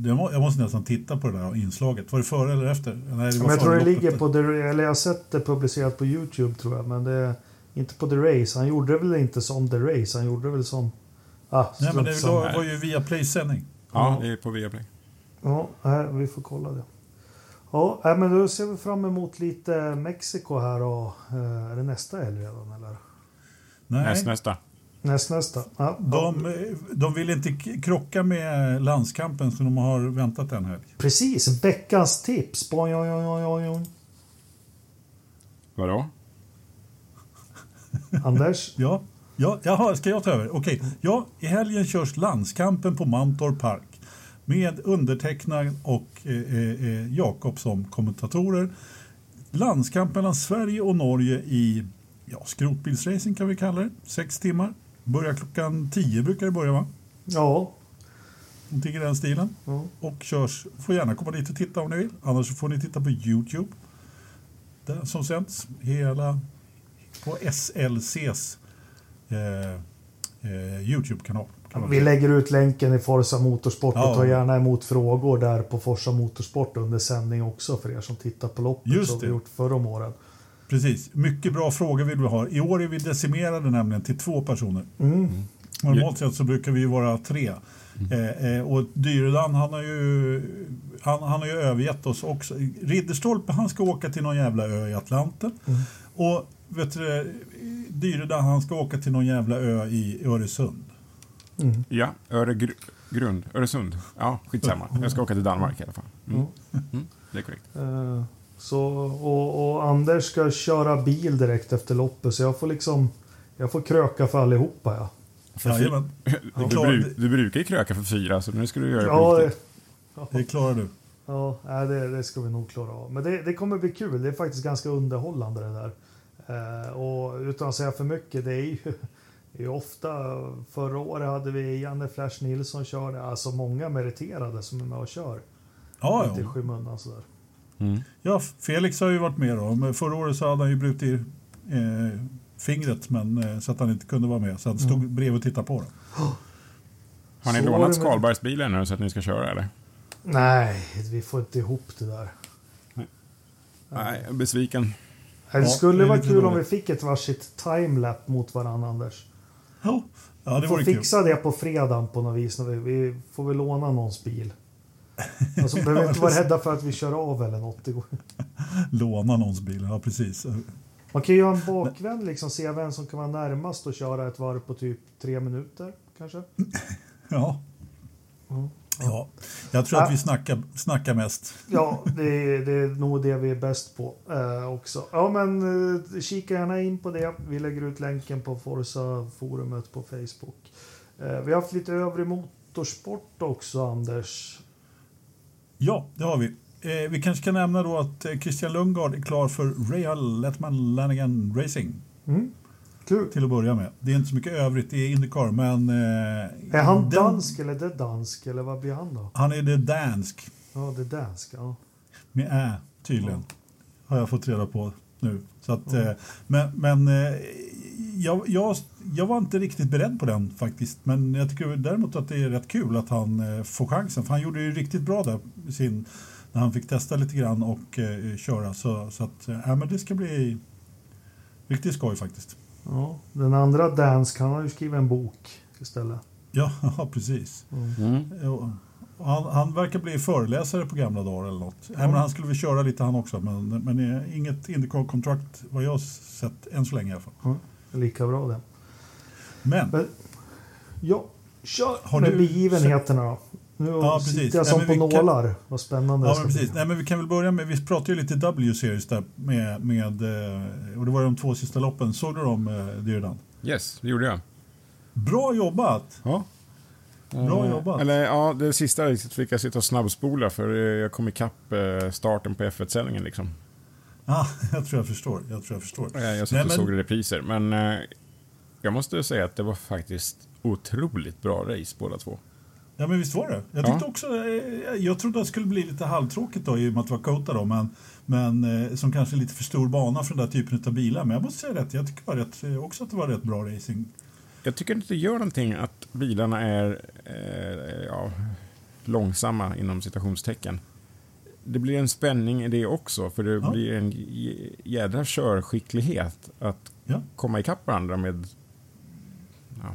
jag måste nästan titta på det där inslaget. Var det före eller efter? Nej, det var Men jag tror det ligger på... The, eller jag har sett det publicerat på YouTube tror jag. Men det är inte på The Race. Han gjorde det väl inte som The Race. Han gjorde väl som... Ah, Nej, men det var, var ju via Play-sändning. Ja, det är på Viaplay. Ja, vi får kolla det. Ja, men då ser vi fram emot lite Mexiko här och... Eh, är det nästa helg redan eller? Nej, Näst, nästa. Näst, nästa. Ja, de, eh, de vill inte krocka med landskampen så de har väntat en helg. Precis, veckans tips. Boing, oj, oj, oj. Vadå? Anders? Ja, ja jaha, ska jag ta över? Okej, ja, i helgen körs landskampen på Mantorp Park med undertecknad och eh, eh, eh, Jakob som kommentatorer. Landskamp mellan Sverige och Norge i ja, skrotbilsracing kan vi kalla det. Sex timmar. Börjar klockan tio brukar det börja va? Ja. Någonting i den stilen. ja. Och körs, får gärna komma dit och titta om ni vill. Annars får ni titta på Youtube. Den som sänds hela på SLCs eh, eh, Youtube-kanal. Vi lägger ut länken i Forza Motorsport Ja. och tar gärna emot frågor där på Forza Motorsport under sändning också för er som tittar på loppet Just som vi det. gjort förr om åren. Precis. Mycket bra frågor vill vi ha. I år är vi decimerade nämligen till två personer. Mm. Normalt sett så brukar vi ju vara tre. Eh, eh, och Dyredan han har ju han, han har ju övergett oss också. Ridderstolpe han ska åka till någon jävla ö i Atlanten. Och vet du, Dyredan han ska åka till någon jävla ö i Öresund. Ja, Öregrund. Öresund. Ja, skitsamma. Jag ska åka till Danmark i alla fall. Mm. Mm, det är korrekt. Eh, Så, och, och Anders ska köra bil direkt efter loppet så jag får liksom jag får kröka för allihopa ja. Jajamän, Du, klarar- bru- du brukar ju kröka för fyra, så nu ska du göra det Ja, det, riktigt. det klarar du. ja det, det ska vi nog klara av. Men det, det kommer bli kul. Det är faktiskt ganska underhållande det där. Eh, och utan att säga för mycket, det är ju, det är ju ofta... Förra året hade vi Janne Flash Nilsson körde, alltså många meriterade som är med och kör. Ja, Lite i ja. skymundan sådär. Mm. ja, Felix har ju varit med då. Förra året så hade han ju brutit eh, fingret men, eh, så att han inte kunde vara med. Så han stod bredvid och tittade på. Då. Har ni Så lånat det med- Skalbergsbilen nu så att ni ska köra eller? Nej, vi får inte ihop det där. Nej, jag är besviken. Nej, Det skulle det vara kul om vi fick ett varsitt timelap mot varandra Anders. Ja, ja Vi det får vore kul. fixa det på fredagen på något vis. När vi, vi får väl låna någons bil. Alltså, behöver inte vara rädda för att vi kör av eller något. Låna någons bil, ja precis. Man kan ju göra en bakvänd, liksom se vem som kan vara närmast och köra ett varv på typ tre minuter kanske. Ja. Mm. ja, jag tror Ja. att vi snackar, snackar mest. Ja, det är, det är nog det vi är bäst på eh, också. Ja, men eh, kika gärna in på det. Vi lägger ut länken på Forza-forumet på Facebook. Eh, vi har haft lite övrig mot motorsport också, Anders. Ja, det har vi. Eh, vi kanske kan nämna då att eh, Christian Lundgaard är klar för Real Letman Lanigan Racing. Mm. Kul. Till att börja med. Det är inte så mycket övrigt i Indycar, men... Eh, Är han den- dansk eller det dansk, eller vad blir han då? Han är det dansk. Ja, det dansk, ja. Med ä, tydligen. Har jag fått reda på nu. Så att, eh, men men eh, jag, jag, jag var inte riktigt beredd på den faktiskt. Men jag tycker däremot att det är rätt kul att han eh, får chansen. För han gjorde ju riktigt bra där sin, när han fick testa lite grann och eh, köra. Så, så att, eh, ja, men det ska bli riktigt skoj faktiskt. ja. Den andra dansk, han har ju skrivit en bok istället. Ja, ja precis. Mm. Ja, Han, han verkar bli föreläsare på gamla dagar eller något. Ja. men han skulle väl köra lite han också, men, men eh, inget Indycar-kontrakt vad jag har sett än så länge i alla fall. Är lika bra det. Men, Men, ja, kör Har med du begivenheterna då. Nu Ja, precis. sitter jag Ja, som men på vi kan- nålar. Vad spännande det ja, men bli. precis. Nej, men vi kan väl börja med, vi pratade ju lite W-series där med, med, eh, och det var de två sista loppen. Såg du dem, eh, det redan? Yes, det gjorde jag. Bra jobbat! Ja. Bra jobbat. Eller ja, det sista fick jag sitta och snabbspola för eh, jag kom ikapp starten på F1-sändningen liksom. Ja, jag tror jag förstår. Jag tror jag förstår. Jag satt Nej, och men- såg repriser, men eh, jag måste säga att det var faktiskt otroligt bra race båda två. Ja, men visst var det. Jag Ja. tyckte också, eh, jag trodde att det skulle bli lite halvtråkigt då i och med att det var Kota då, men, men eh, som kanske är lite för stor bana för den där typen av bilar. Men jag måste säga rätt, jag tycker var rätt, också att det var rätt bra racing. Jag tycker inte det gör någonting att bilarna är eh, ja, långsamma inom citationstecken. Det blir en spänning i det också, för det Ja. blir en jädra körskicklighet att Ja. komma ikapp varandra med ja,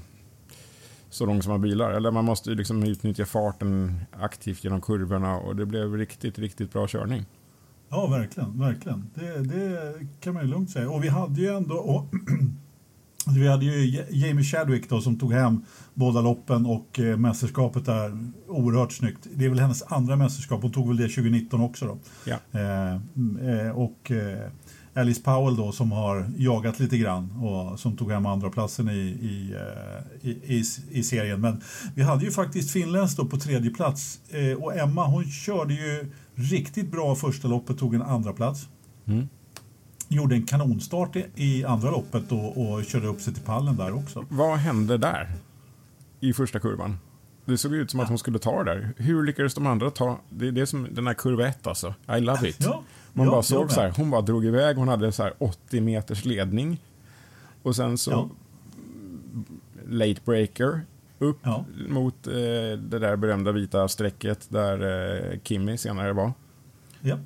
så långsamma bilar. Eller man måste ju liksom utnyttja farten aktivt genom kurvorna och det blev riktigt, riktigt bra körning. Ja, verkligen. verkligen. Det, det kan man ju lugnt säga. Och vi hade ju ändå... Och, vi hade ju Ja- Jamie Chadwick då, som tog hem båda loppen och eh, mästerskapet där oerhört snyggt. Det är väl hennes andra mästerskap. Hon tog väl det 2019 också. Då. Ja. Eh, eh, och eh, Alice Powell då som har jagat lite grann och som tog hem andra platsen i, i, eh, i, i, i serien. Men vi hade ju faktiskt finländskt då på tredje plats eh, och Emma hon körde ju riktigt bra första loppet, tog en andra plats. Mm. Gjorde en kanonstart i, i andra loppet då, och körde upp sig till pallen där också. Vad hände där? I första kurvan? Det såg ut som att hon skulle ta det där. Hur lyckades de andra ta? Det är det som den här kurva ett alltså. I love it. Ja, Man ja, bara såg så här, hon bara drog iväg, hon hade så här 80 meters ledning. Och sen så Ja. late breaker upp Ja. mot eh, det där berömda vita strecket där eh, Kimmy senare var. Japp.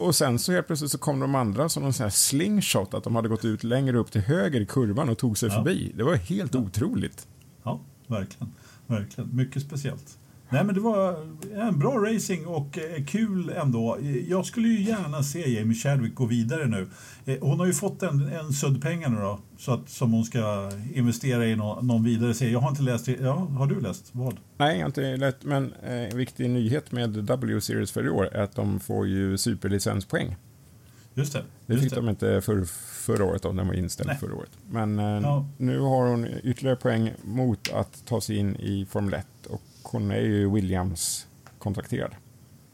Och sen så helt plötsligt så kom de andra som någon sån här slingshot, att de hade gått ut längre upp till höger i kurvan och tog sig Ja. förbi. Det var helt otroligt. Ja, verkligen. verkligen. Mycket speciellt. Nej, men det var en bra racing och eh, kul ändå. Jag skulle ju gärna se Jamie Chadwick gå vidare nu. Eh, Hon har ju fått en, en sudd pengar nu då, så att, som hon ska investera i någon, någon vidare serie. Jag har inte läst, det. ja, har du läst? Vad? Nej, jag har inte lätt, men eh, en viktig nyhet med W-series för i år är att de får ju superlicenspoäng. Just det. Det just fick de inte för, förra året, om den var inställd Nej. förra året. Men eh, Ja. nu har hon ytterligare poäng mot att ta sig in i Formel 1 och hon är ju Williams kontrakterad.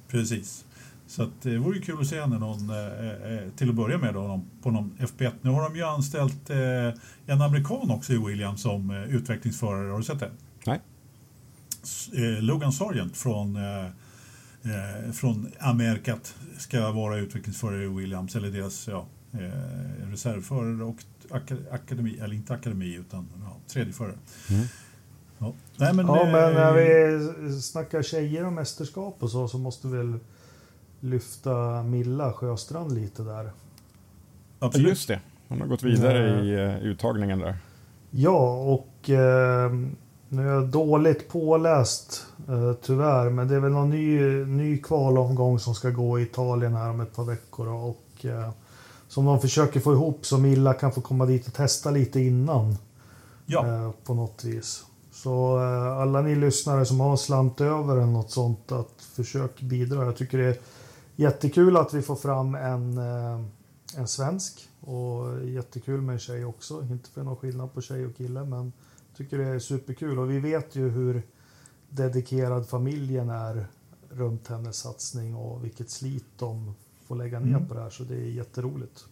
Precis. Så att det vore kul att se henne någon, eh, eh, till att börja med då, på någon FP1. Nu har de ju anställt eh, en amerikan också i Williams som utvecklingsförare. Har du sett det? Nej. Logan Sargent från, från Amerikat ska vara utvecklingsförare i Williams, eller deras ja, reservförare och ak- akademi, eller inte akademi utan ja, tredjeförare. Mm. Ja. Nej, men, Ja, eh, men när vi snackar tjejer och mästerskap och så, så måste vi väl lyfta Milla Sjöstrand lite där. absolut. Just det, hon har gått vidare Nej. i eh, uttagningen där. Ja, och eh, nu är jag dåligt påläst eh, tyvärr, men det är väl någon ny, ny kvalomgång som ska gå i Italien här om ett par veckor. Och, eh, som de försöker få ihop så Milla kan få komma dit och testa lite innan Ja, eh, på något vis. Så eh, alla ni lyssnare som har slant över eller något sånt, att försök bidra. Jag tycker det är jättekul att vi får fram en, eh, en svensk och jättekul med en tjej också. Inte för någon skillnad på tjej och kille, men tycker det är superkul och vi vet ju hur dedikerad familjen är runt hennes satsning och vilket slit de får lägga ner Mm. på det här. Så det är jätteroligt.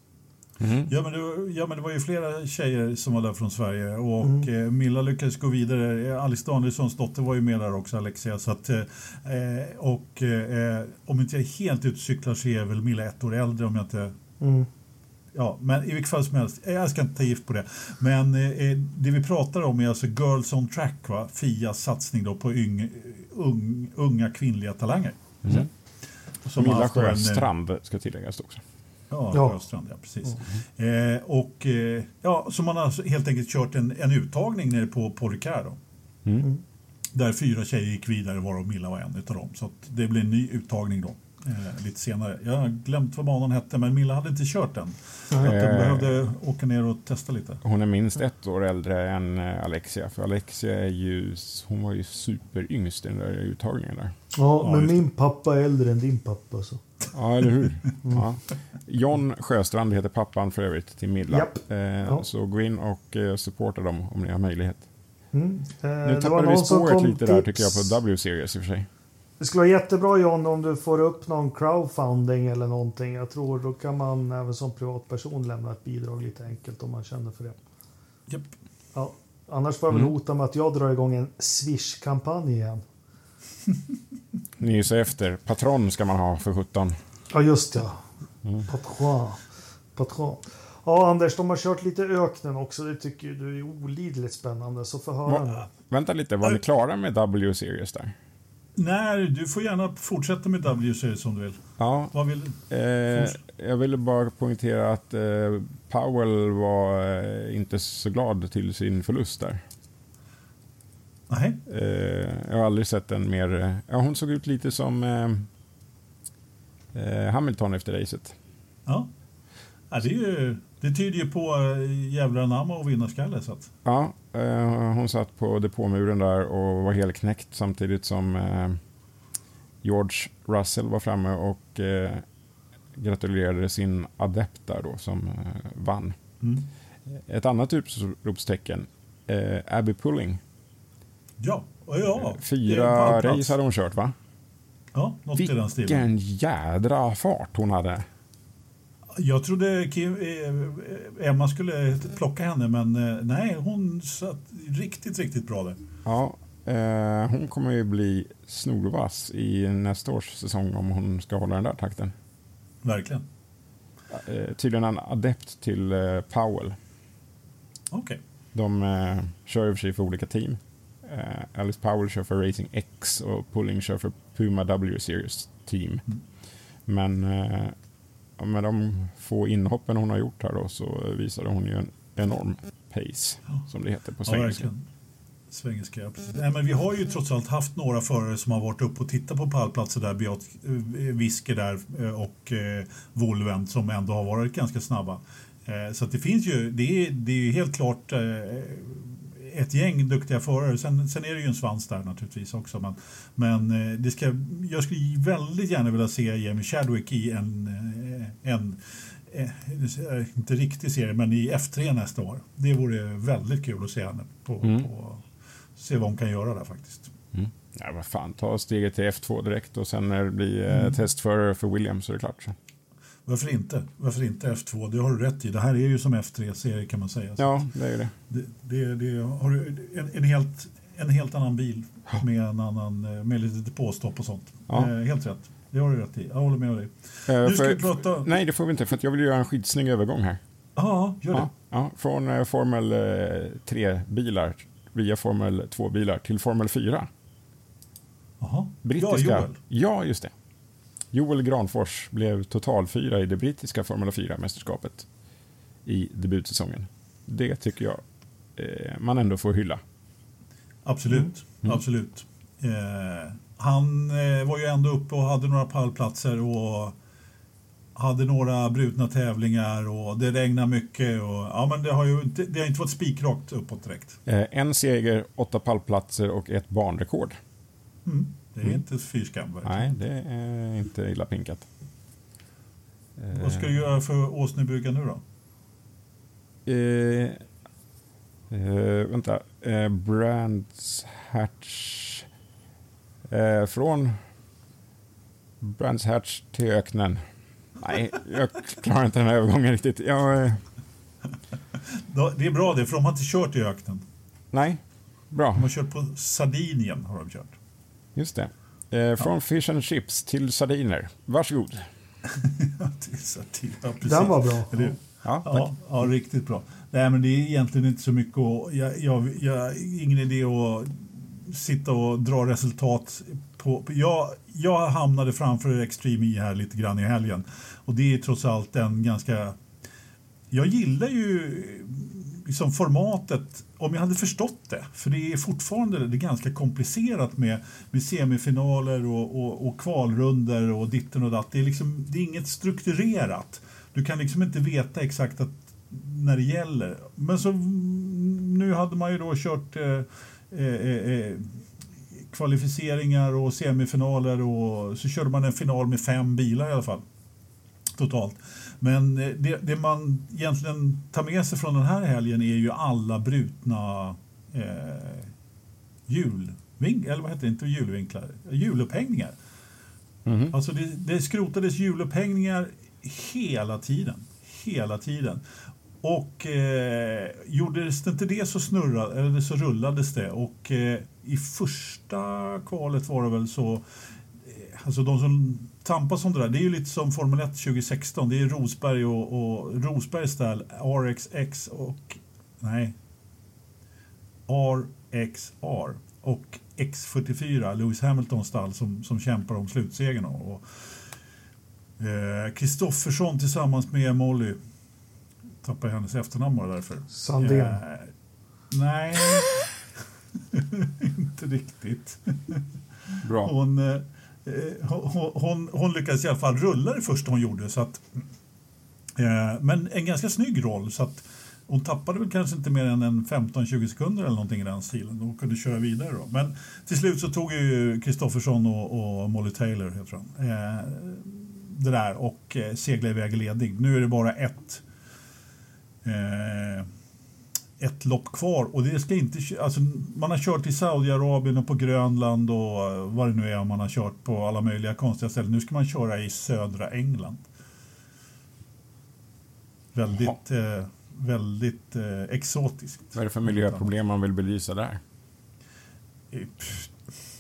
Mm. Ja men, det, var- ja men det var ju flera tjejer som var där från Sverige och Mm. eh, Milla lyckades gå vidare. Alice Danielssons dotter var ju med där också, Alexia. Så att, eh, eh, och eh, om inte jag är helt ute cyklar så är väl Milla ett år äldre om jag inte Mm. Ja, men i vilket fall som helst, eh, jag ska inte ta gift på det. Men eh, det vi pratar om är alltså Girls on Track, va? Fias satsning då på yng, ung, unga kvinnliga talanger. Mm. Som Milla eh, Sjöstrand ska tilläggas också. Ja, Ja. Sjöstrand, ja precis. Eh, och eh, ja, så man har alltså helt enkelt kört en, en uttagning nere på Paul Ricard. Mm. Där fyra tjejer gick vidare varav Milla var en utav dem. Så det blev en ny uttagning då. Eh, lite senare. Jag har glömt vad banan hette men Milla hade inte kört den. Så att den Eh. behövde åka ner och testa lite. Hon är minst ett år äldre än eh, Alexia. För Alexia är ju, hon var ju superyngst i den där uttagningen där. Ja, men min pappa är äldre än din pappa. Så. Ja, eller hur? Ja. John Sjöstrand heter pappan för övrigt till Milla. Japp. Eh, Ja. Så gå in och eh, supporta dem om ni har möjlighet. Mm. Eh, Nu tappade vi spåret lite där tips. tycker jag på W-series i och för sig. Det skulle vara jättebra John om du får upp någon crowdfunding eller någonting. Jag tror då kan man även som privatperson lämna ett bidrag lite enkelt om man känner för det. Japp. Ja. Annars får jag väl Mm. hota med att jag drar igång en Swish-kampanj igen. Ni är så efter. Patron ska man ha för 17. Ja, just ja. Mm. Patron. Patron. Ja, Anders, de har kört lite öknen också. Det tycker du är olidligt spännande. Så få höra Va- nu. Vänta lite, var ni klara med W-series där? Nej, du får gärna fortsätta med W-series om du vill. Ja, Vad vill eh, jag ville bara poängtera att eh, Powell var eh, inte så glad till sin förlust där. Nej. Eh, jag har aldrig sett en mer... eh, Ja, hon såg ut lite som eh, Hamilton efter racet. Ja. ja det, är ju, det tyder ju på äh, jävla namn och vinnarskalle. Så att, Ja, eh, hon satt på depåmuren där och var helt knäckt samtidigt som eh, George Russell var framme och eh, gratulerade sin adept där då som eh, vann. mm. Ett annat utropstecken, eh, Abby Pulling. Ja, ja. Fyra race hade hon kört va? Ja, något i den stilen. Vilken jädra fart hon hade. Jag trodde Kim, eh, Emma skulle plocka henne, men eh, nej, hon satt riktigt, riktigt bra där. Ja, eh, hon kommer ju bli snorvass i nästa års säsong om hon ska hålla den där takten. Verkligen. Eh, tydligen en adept till eh, Powell. Okej. De eh, kör i och för sig för olika team. Eh, Alice Powell kör för Racing X och Pulling kör för Puma W Series team. Mm. Men eh, med de få inhoppen hon har gjort här då så visade hon ju en enorm pace, som det heter på Ja, svenska. verkligen. Svengelska, ja, precis. Nej, men vi har ju trots allt haft några förare som har varit uppe och tittat på pallplatser där, Beat eh, Wiske där eh, och eh, Volven som ändå har varit ganska snabba. Eh, så det finns ju, det är, det är ju helt klart eh, ett gäng duktiga förare. Sen, sen är det ju en svans där naturligtvis också. Men, men eh, det ska, jag skulle väldigt gärna vilja se Jamie Chadwick i en, eh, en eh, inte riktig serie, men i F3 nästa år. Det vore väldigt kul att se henne på, Mm. på se vad hon kan göra där faktiskt. Mm. Ja, vad fan, ta steget till F2 direkt och sen när det blir Mm. testförare för Williams så är det klart. Varför inte? Varför inte F2? Det har du rätt i. Det här är ju som F3-serie kan man säga. Ja, det är det. det, det, det har en, en, helt, en helt annan bil med, en annan, eh, med lite depåstopp och sånt. Ja. Eh, helt rätt. Det har du rätt i. Jag håller med dig. Eh, Nu ska för- vi prata... Nej, det får vi inte, för jag vill göra en skitsnygg övergång här. Ja, gör det. Ja, ja, från eh, Formel 3-bilar via Formel 2-bilar till Formel 4. Jaha. Brittiska. Ja, Joel. Ja, just det. Joel Granfors blev totalfyra i det brittiska Formel 4-mästerskapet i debutsäsongen. Det tycker jag eh, man ändå får hylla. Absolut. Mm. Absolut. Eh, han eh, var ju ändå uppe och hade några pallplatser och hade några brutna tävlingar och det regnade mycket. Och, ja, men det har ju inte, det har inte varit spikrakt uppåt direkt. Eh, en seger, åtta pallplatser och ett banrekord. Mm. Det är Mm. inte fy skam. verkligen. Nej, det är inte illa pinkat. Eh, Vad ska du göra för Åsnebrygga nu då? Eh, eh, vänta. Eh, Brands Hatch Eh, från Brands Hatch till öknen. Nej, jag klarar inte den här övergången riktigt. Jag, eh, Det är bra det, för de har inte kört i öknen. nej, bra. De har kört på Sardinien. Har de kört. Just det. Eh, från fish and chips till sardiner. Varsågod. Det ja, precis. Den var bra. Eller hur? Ja. Ja, ja, riktigt bra. Nej, men det är egentligen inte så mycket att... Jag, jag, jag, ingen idé att sitta och dra resultat på... på jag, jag hamnade framför Extreme E här lite grann i helgen. Och det är trots allt en ganska... Jag gillar ju liksom formatet, om jag hade förstått det. För det är fortfarande det är ganska komplicerat med, med semifinaler och, och, och kvalrunder och ditten och datt. Det är, liksom, det är inget strukturerat. Du kan liksom inte veta exakt att, när det gäller. Men så nu hade man ju då kört eh, eh, eh, eh kvalificeringar och semifinaler och så körde man en final med fem bilar i alla fall. Totalt. Men eh, det, det man egentligen tar med sig från den här helgen är ju alla brutna eh, hjulvink, eller vad heter det, inte hjulvinklar, hjulupphängningar. Mhm. Alltså det, det skrotades hjulupphängningar hela tiden. Hela tiden. Och eh, gjordes det inte det så snurrade, eller så rullades det. Och eh, i första kvalet var det väl så, eh, alltså de som tampas om det där, det är ju lite som Formel 1 2016. Det är Rosberg och, och Rosbergs stall, RXX och, nej, RXR och X44, Lewis Hamiltons stall som, som kämpar om slutsegern. Och, eh, Kristoffersson tillsammans med Molly, tappar jag hennes efternamn bara därför. Sandén. Eh, nej, inte riktigt. Bra. Hon, eh, Eh, hon, hon, hon lyckades i alla fall rulla det första hon gjorde. Så att, eh, men en ganska snygg roll. Så att hon tappade väl kanske inte mer än en 15-20 sekunder eller någonting i den stilen. Hon kunde köra vidare då. Men till slut så tog ju Kristoffersson och, och Molly Taylor heter hon, eh, det där och eh, seglade iväg i ledning. Nu är det bara ett eh, ett lopp kvar och det ska inte alltså, man har kört i Saudiarabien och på Grönland och eh, vad det nu är man har kört på alla möjliga konstiga ställen. Nu ska man köra i södra England. Väldigt, eh, väldigt eh, exotiskt. Vad är det för miljöproblem man vill belysa där?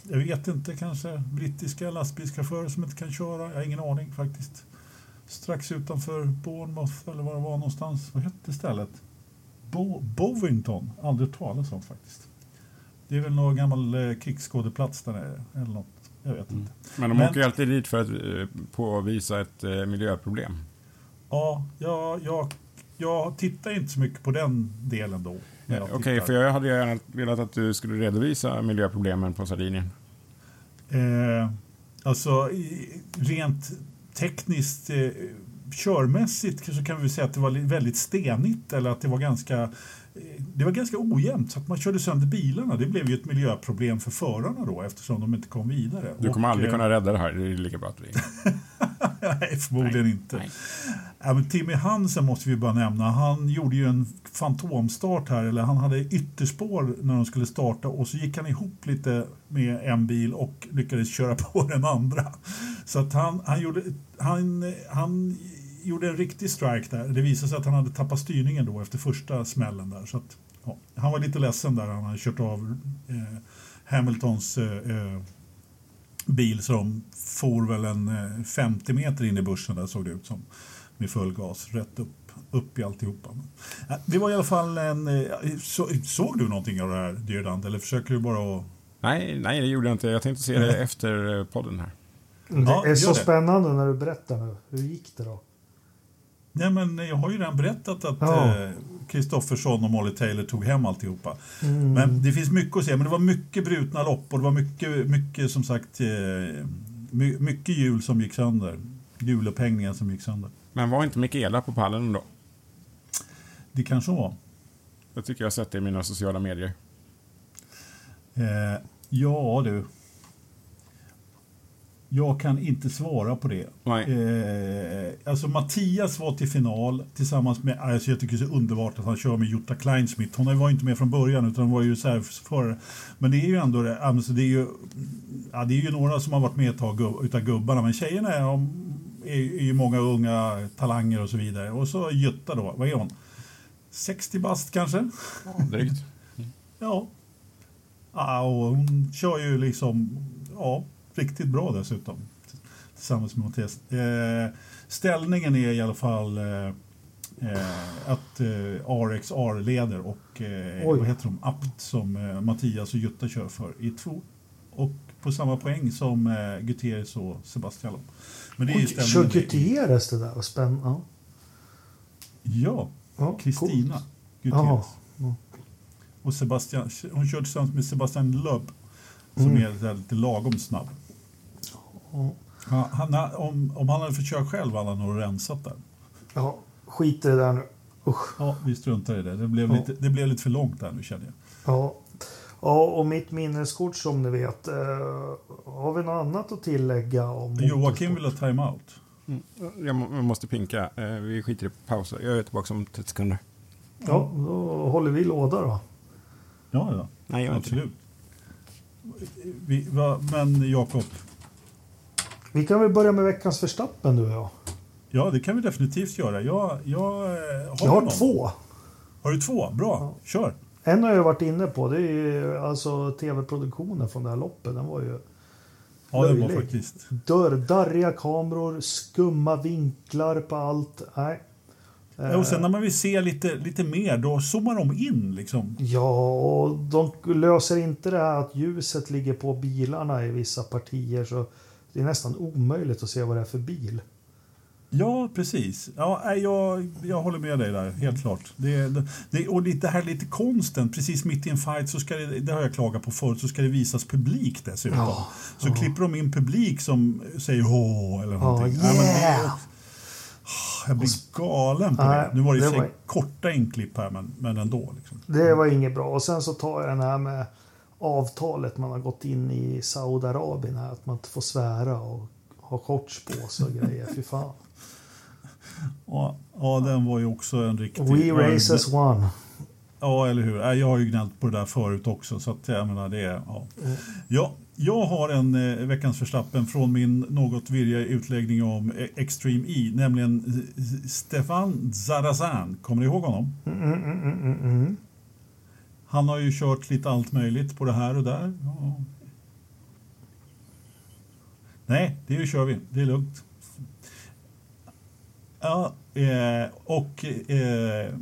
Jag vet inte, kanske brittiska lastbilschaufförer som inte kan köra. Jag har ingen aning faktiskt. Strax utanför Bournemouth eller var det var någonstans. Vad hette stället? Bo Bovington, aldrig talas om faktiskt. Det är väl någon gammal eh, krigsskådeplats där nere eller något. Jag vet inte. Men de Men- åker ju alltid dit för att eh, påvisa ett eh, miljöproblem. Ja, jag, jag, jag tittar inte så mycket på den delen då. jag Okej, tittar. för jag hade gärna velat att du skulle redovisa miljöproblemen på Sardinien. Eh, alltså rent tekniskt, eh, körmässigt så kan vi säga att det var väldigt stenigt eller att det var ganska eh, det var ganska ojämnt så att man körde sönder bilarna. Det blev ju ett miljöproblem för förarna då eftersom de inte kom vidare. Du kommer Och, aldrig eh, kunna rädda det här. Det är lika bra att vi... Nej, förmodligen Nej, inte. nej. Ja, men Timmy Hansen måste vi bara nämna. Han gjorde ju en fantomstart här, eller han hade ytterspår när de skulle starta och så gick han ihop lite med en bil och lyckades köra på den andra. Så att han, han, gjorde, han, han gjorde en riktig strike där. Det visade sig att han hade tappat styrningen då efter första smällen där. Så att, ja, han var lite ledsen där. Han hade kört av eh, Hamiltons eh, eh, bil som for väl en eh, 50 meter in i bussen där såg det ut som. Med full gas, rätt upp, upp i alltihopa. Det var i alla fall en... eh, Så, såg du någonting av det här Dyrdant eller försöker du bara att... Nej, nej, det gjorde jag inte. Jag tänkte se det efter eh, podden här. Det Ja, är så det. spännande när du berättar nu. Hur gick det då? Nej men jag har ju redan berättat att Ja. eh, Kristoffersson och Molly Taylor tog hem alltihopa. Mm. Men det finns mycket att säga, men det var mycket brutna lopp och det var mycket, mycket som sagt, eh, my, mycket hjul som gick sönder. Hjulupphängningar som gick sönder. Men var inte Mikaela på pallen då? Det kanske var. Jag tycker jag har sett det i mina sociala medier. Eh, ja du. Jag kan inte svara på det. Eh, alltså Mattias var till final tillsammans med, alltså jag tycker det är så underbart att han kör med Jutta Kleinsmith. Hon var inte med från början utan hon var ju reservförare. Men det är ju ändå det, alltså det är ju, ja, det är ju några som har varit med ett tag utav gubbarna. Men tjejerna är, är, är ju många unga talanger och så vidare. Och så Jutta då, vad är hon? 60 bast kanske? Ja, drygt. Ja. ja och hon kör ju liksom, ja, riktigt bra dessutom. Tillsammans med Mattias. Eh, ställningen är i alla fall eh, eh, att eh, RXR leder och eh, vad heter de? Apt som eh, Mattias och Jutta kör för i två. Och på samma poäng som eh, Gutierrez och Sebastian. Men det är Oj, kör. Gutierrez det där? Vad spännande. Ja. Ja, Ja, Kristina. Gutierrez. Jaha. Ja. Och Sebastian, hon körde tillsammans med Sebastian Loeb som Mm. är lite lagom snabb. Ja. Ja, han, om, om han hade fått köra själv hade han nog rensat där. Ja, skit i det där nu. Usch. Ja, vi struntar i det. Det blev, Ja. lite, det blev lite för långt där nu känner jag. Ja. ja, och mitt minneskort som ni vet. Eh, har vi något annat att tillägga om Joakim vill ha time-out. Mm. Jag, må, jag måste pinka. Eh, vi skiter i pauser. Jag är tillbaka om 30 sekunder. Ja, då håller vi låda då. Ja, ja. Nej, jag är inte absolut. Vi, va, men Jakob, Vi kan väl börja med veckans förstappen du och jag. ja det kan vi definitivt göra. Jag, jag, eh, har, Jag har någon? två. Har du två? Bra, kör. En har jag varit inne på. Det är ju alltså tv-produktionen från det här loppet. Den var ju Ja, det var Löjlig. faktiskt. dörr, darriga kameror, skumma vinklar på allt. Nej. Ja, och sen när man vill se lite, lite mer, då zoomar de in liksom. Ja, och de löser inte det här att ljuset ligger på bilarna i vissa partier. Så det är nästan omöjligt att se vad det är för bil. Ja, precis. Ja, jag, jag håller med dig där, helt klart. Det, det, och det här lite konsten, precis mitt i en fight, så ska det, det har jag klagat på förut, så ska det visas publik dessutom. Ja, så ja. klipper de in publik som säger åh eller någonting. Ja, yeah! jag blir galen på det. Nu var det, sig var- korta inklipp här, men, men ändå. Liksom. Det var inget bra. Och sen så tar jag den här med avtalet man har gått in i Saudiarabien här. Att man inte får svära och ha shorts på sig och grejer. Fy fan. Ja, ja, den var ju också en riktig... We race as one. Ja, eller hur. Jag har ju gnällt på det där förut också. Så att, jag menar, det ja. Ja, jag har en eh, veckans förstappen från min något virriga utläggning om eh, Extreme E, nämligen eh, Stefan Zarazan. Kommer ni ihåg honom? Mm, mm, mm, mm, mm. Han har ju kört lite allt möjligt på det här och där. Ja. Nej, det kör vi. Det är lugnt. Ja, eh, och eh,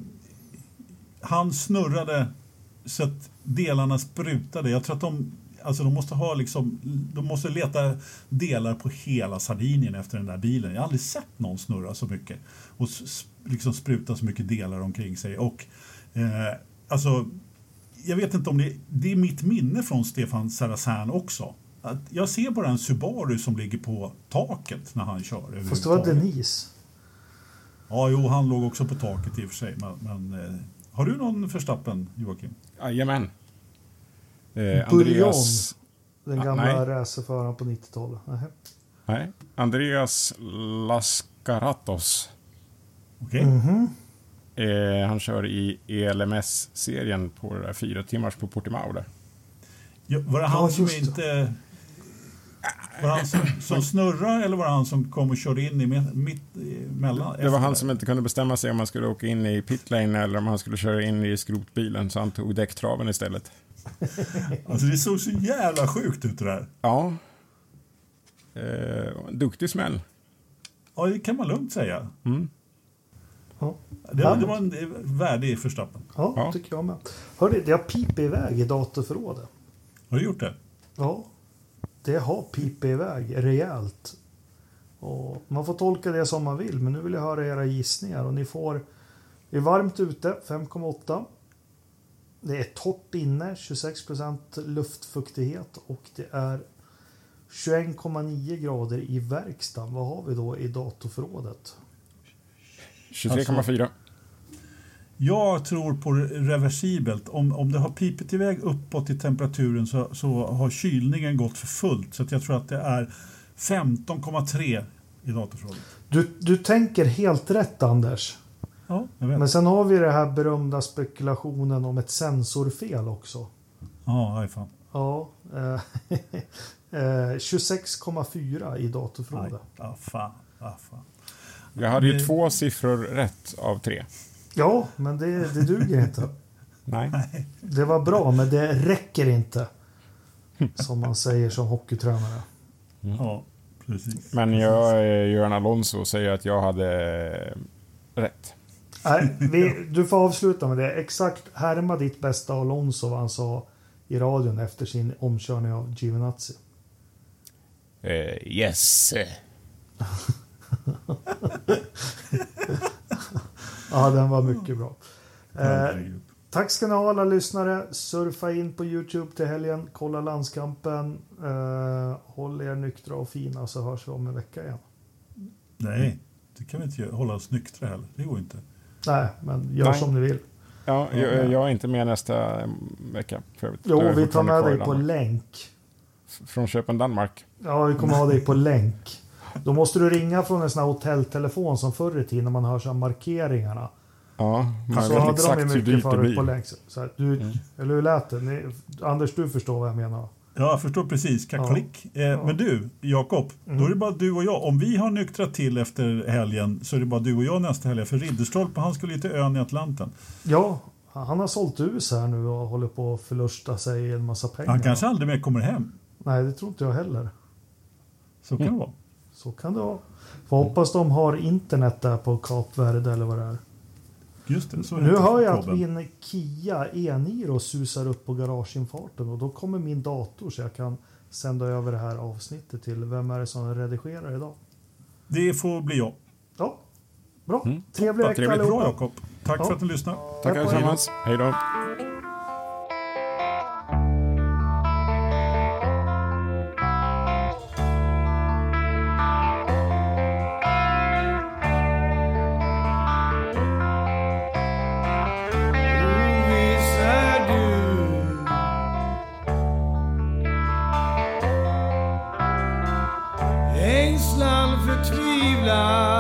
han snurrade så att delarna sprutade. Jag tror att de, alltså de måste ha liksom, de måste leta delar på hela Sardinien efter den där bilen. Jag har aldrig sett någon snurra så mycket och liksom spruta så mycket delar omkring sig. Och eh, alltså, jag vet inte om det, det är mitt minne från Stefan Sarazan också. Att jag ser bara en Subaru som ligger på taket när han kör. Fast det var. Denise. Ja, jo, han låg också på taket i och för sig. Men, men eh, har du någon förstappen, Joakim? Jajamän. Eh. Andreas... Den Ah, gamla nej. racerföraren på 90-talet. Nähä. Nej. Andreas Laskaratos. Okej. Mhm. Eh, han kör i ELMS-serien på det där fyra timmars på Portimao där. Ja, var det han Ja, som inte... Var det han som, som snurrade eller var det han som kom och körde in i mitt, mitt i- mellan? Det var han som inte kunde bestämma sig om han skulle åka in i pitlane eller om han skulle köra in i skrotbilen, så han tog däcktraven istället. Alltså det såg så jävla sjukt ut det där. Ja. Eh, duktig smäll. Ja, det kan man lugnt säga. Mm. Ja. Det, var- det var en eh, värdig förstappen. Ja, Ja. tycker jag med. Hörde, det har pipit iväg i datorförrådet. Har du gjort det? Ja, det har pipit iväg rejält. Och man får tolka det som man vill, men nu vill jag höra era gissningar. Och ni får... Det är varmt ute, 5,8. Det är torrt inne, 26% luftfuktighet. Och det är 21,9 grader i verkstaden. Vad har vi då i datorförrådet? 23,4. Jag tror på reversibelt. Om, om det har pipit iväg uppåt i temperaturen så, så har kylningen gått för fullt. Så att jag tror att det är 15,3 i datorförrådet. Du, du tänker helt rätt Anders. Ja, jag vet. Men sen har vi det här berömda spekulationen om ett sensorfel också. Ja, aj fan. Ja. Eh, eh, 26,4 i Aj, datorförrådet. ah, fan. Ah, fan. Jag hade ju Det- två siffror rätt av tre. Ja, men det, det duger inte. Nej. Det var bra, men det räcker inte. Som man säger som hockeytränare. Ja, precis. Men jag, eh, Göran Alonso, säger att jag hade eh, rätt. Nej, vi, du får avsluta med det. Exakt härma ditt bästa Alonso vad han sa i radion efter sin omkörning av Giovinazzi. Eh, yes. Ja, den var mycket bra. Eh, tack ska ni ha alla lyssnare. Surfa in på Youtube till helgen. Kolla landskampen. Eh, håll er nyktra och fina så hörs vi om en vecka igen. Nej, det kan vi inte göra. hålla oss nyktra heller. Det går inte. Nej, men gör Nej. som ni vill. Ja, jag, jag är inte med nästa vecka. För övrigt. Jo, vi tar med dig på länk. Från Köpen, Danmark. Ja, vi kommer ha dig på länk. Då måste du ringa från en sån här hotelltelefon som förr i tiden när man hör så här markeringarna. Ja, man så vet hade de exakt hur mycket dyrt det förut blir. på länk. Så här, du, Mm. Eller hur lät det? Ni, Anders, du förstår vad jag menar. Ja, jag förstår precis. Ja. Klick. Eh, Men du, Jakob, Mm. då är det bara du och jag. Om vi har nyktrat till efter helgen så är det bara du och jag nästa helg. För Ridderstolpe, han skulle ju till ön i Atlanten. Ja, han har sålt hus här nu och håller på att förlusta sig en massa pengar. Han kanske aldrig mer kommer hem. Nej, det tror inte jag heller. Så kan det vara. Så kan det vara. Får hoppas de har internet där på Kap Verde eller vad det är. Just det, så är det Nu hör jag att min Kia E-Niro susar upp på garageinfarten och då kommer min dator så jag kan sända över det här avsnittet till vem är det som redigerar idag? Det får bli jag. Ja, bra. Mm. Trevlig vecka trevligt. Bra allihopa. Jakob. Tack Ja. för att ni lyssnade. Tackar tillsammans. Hej då. God.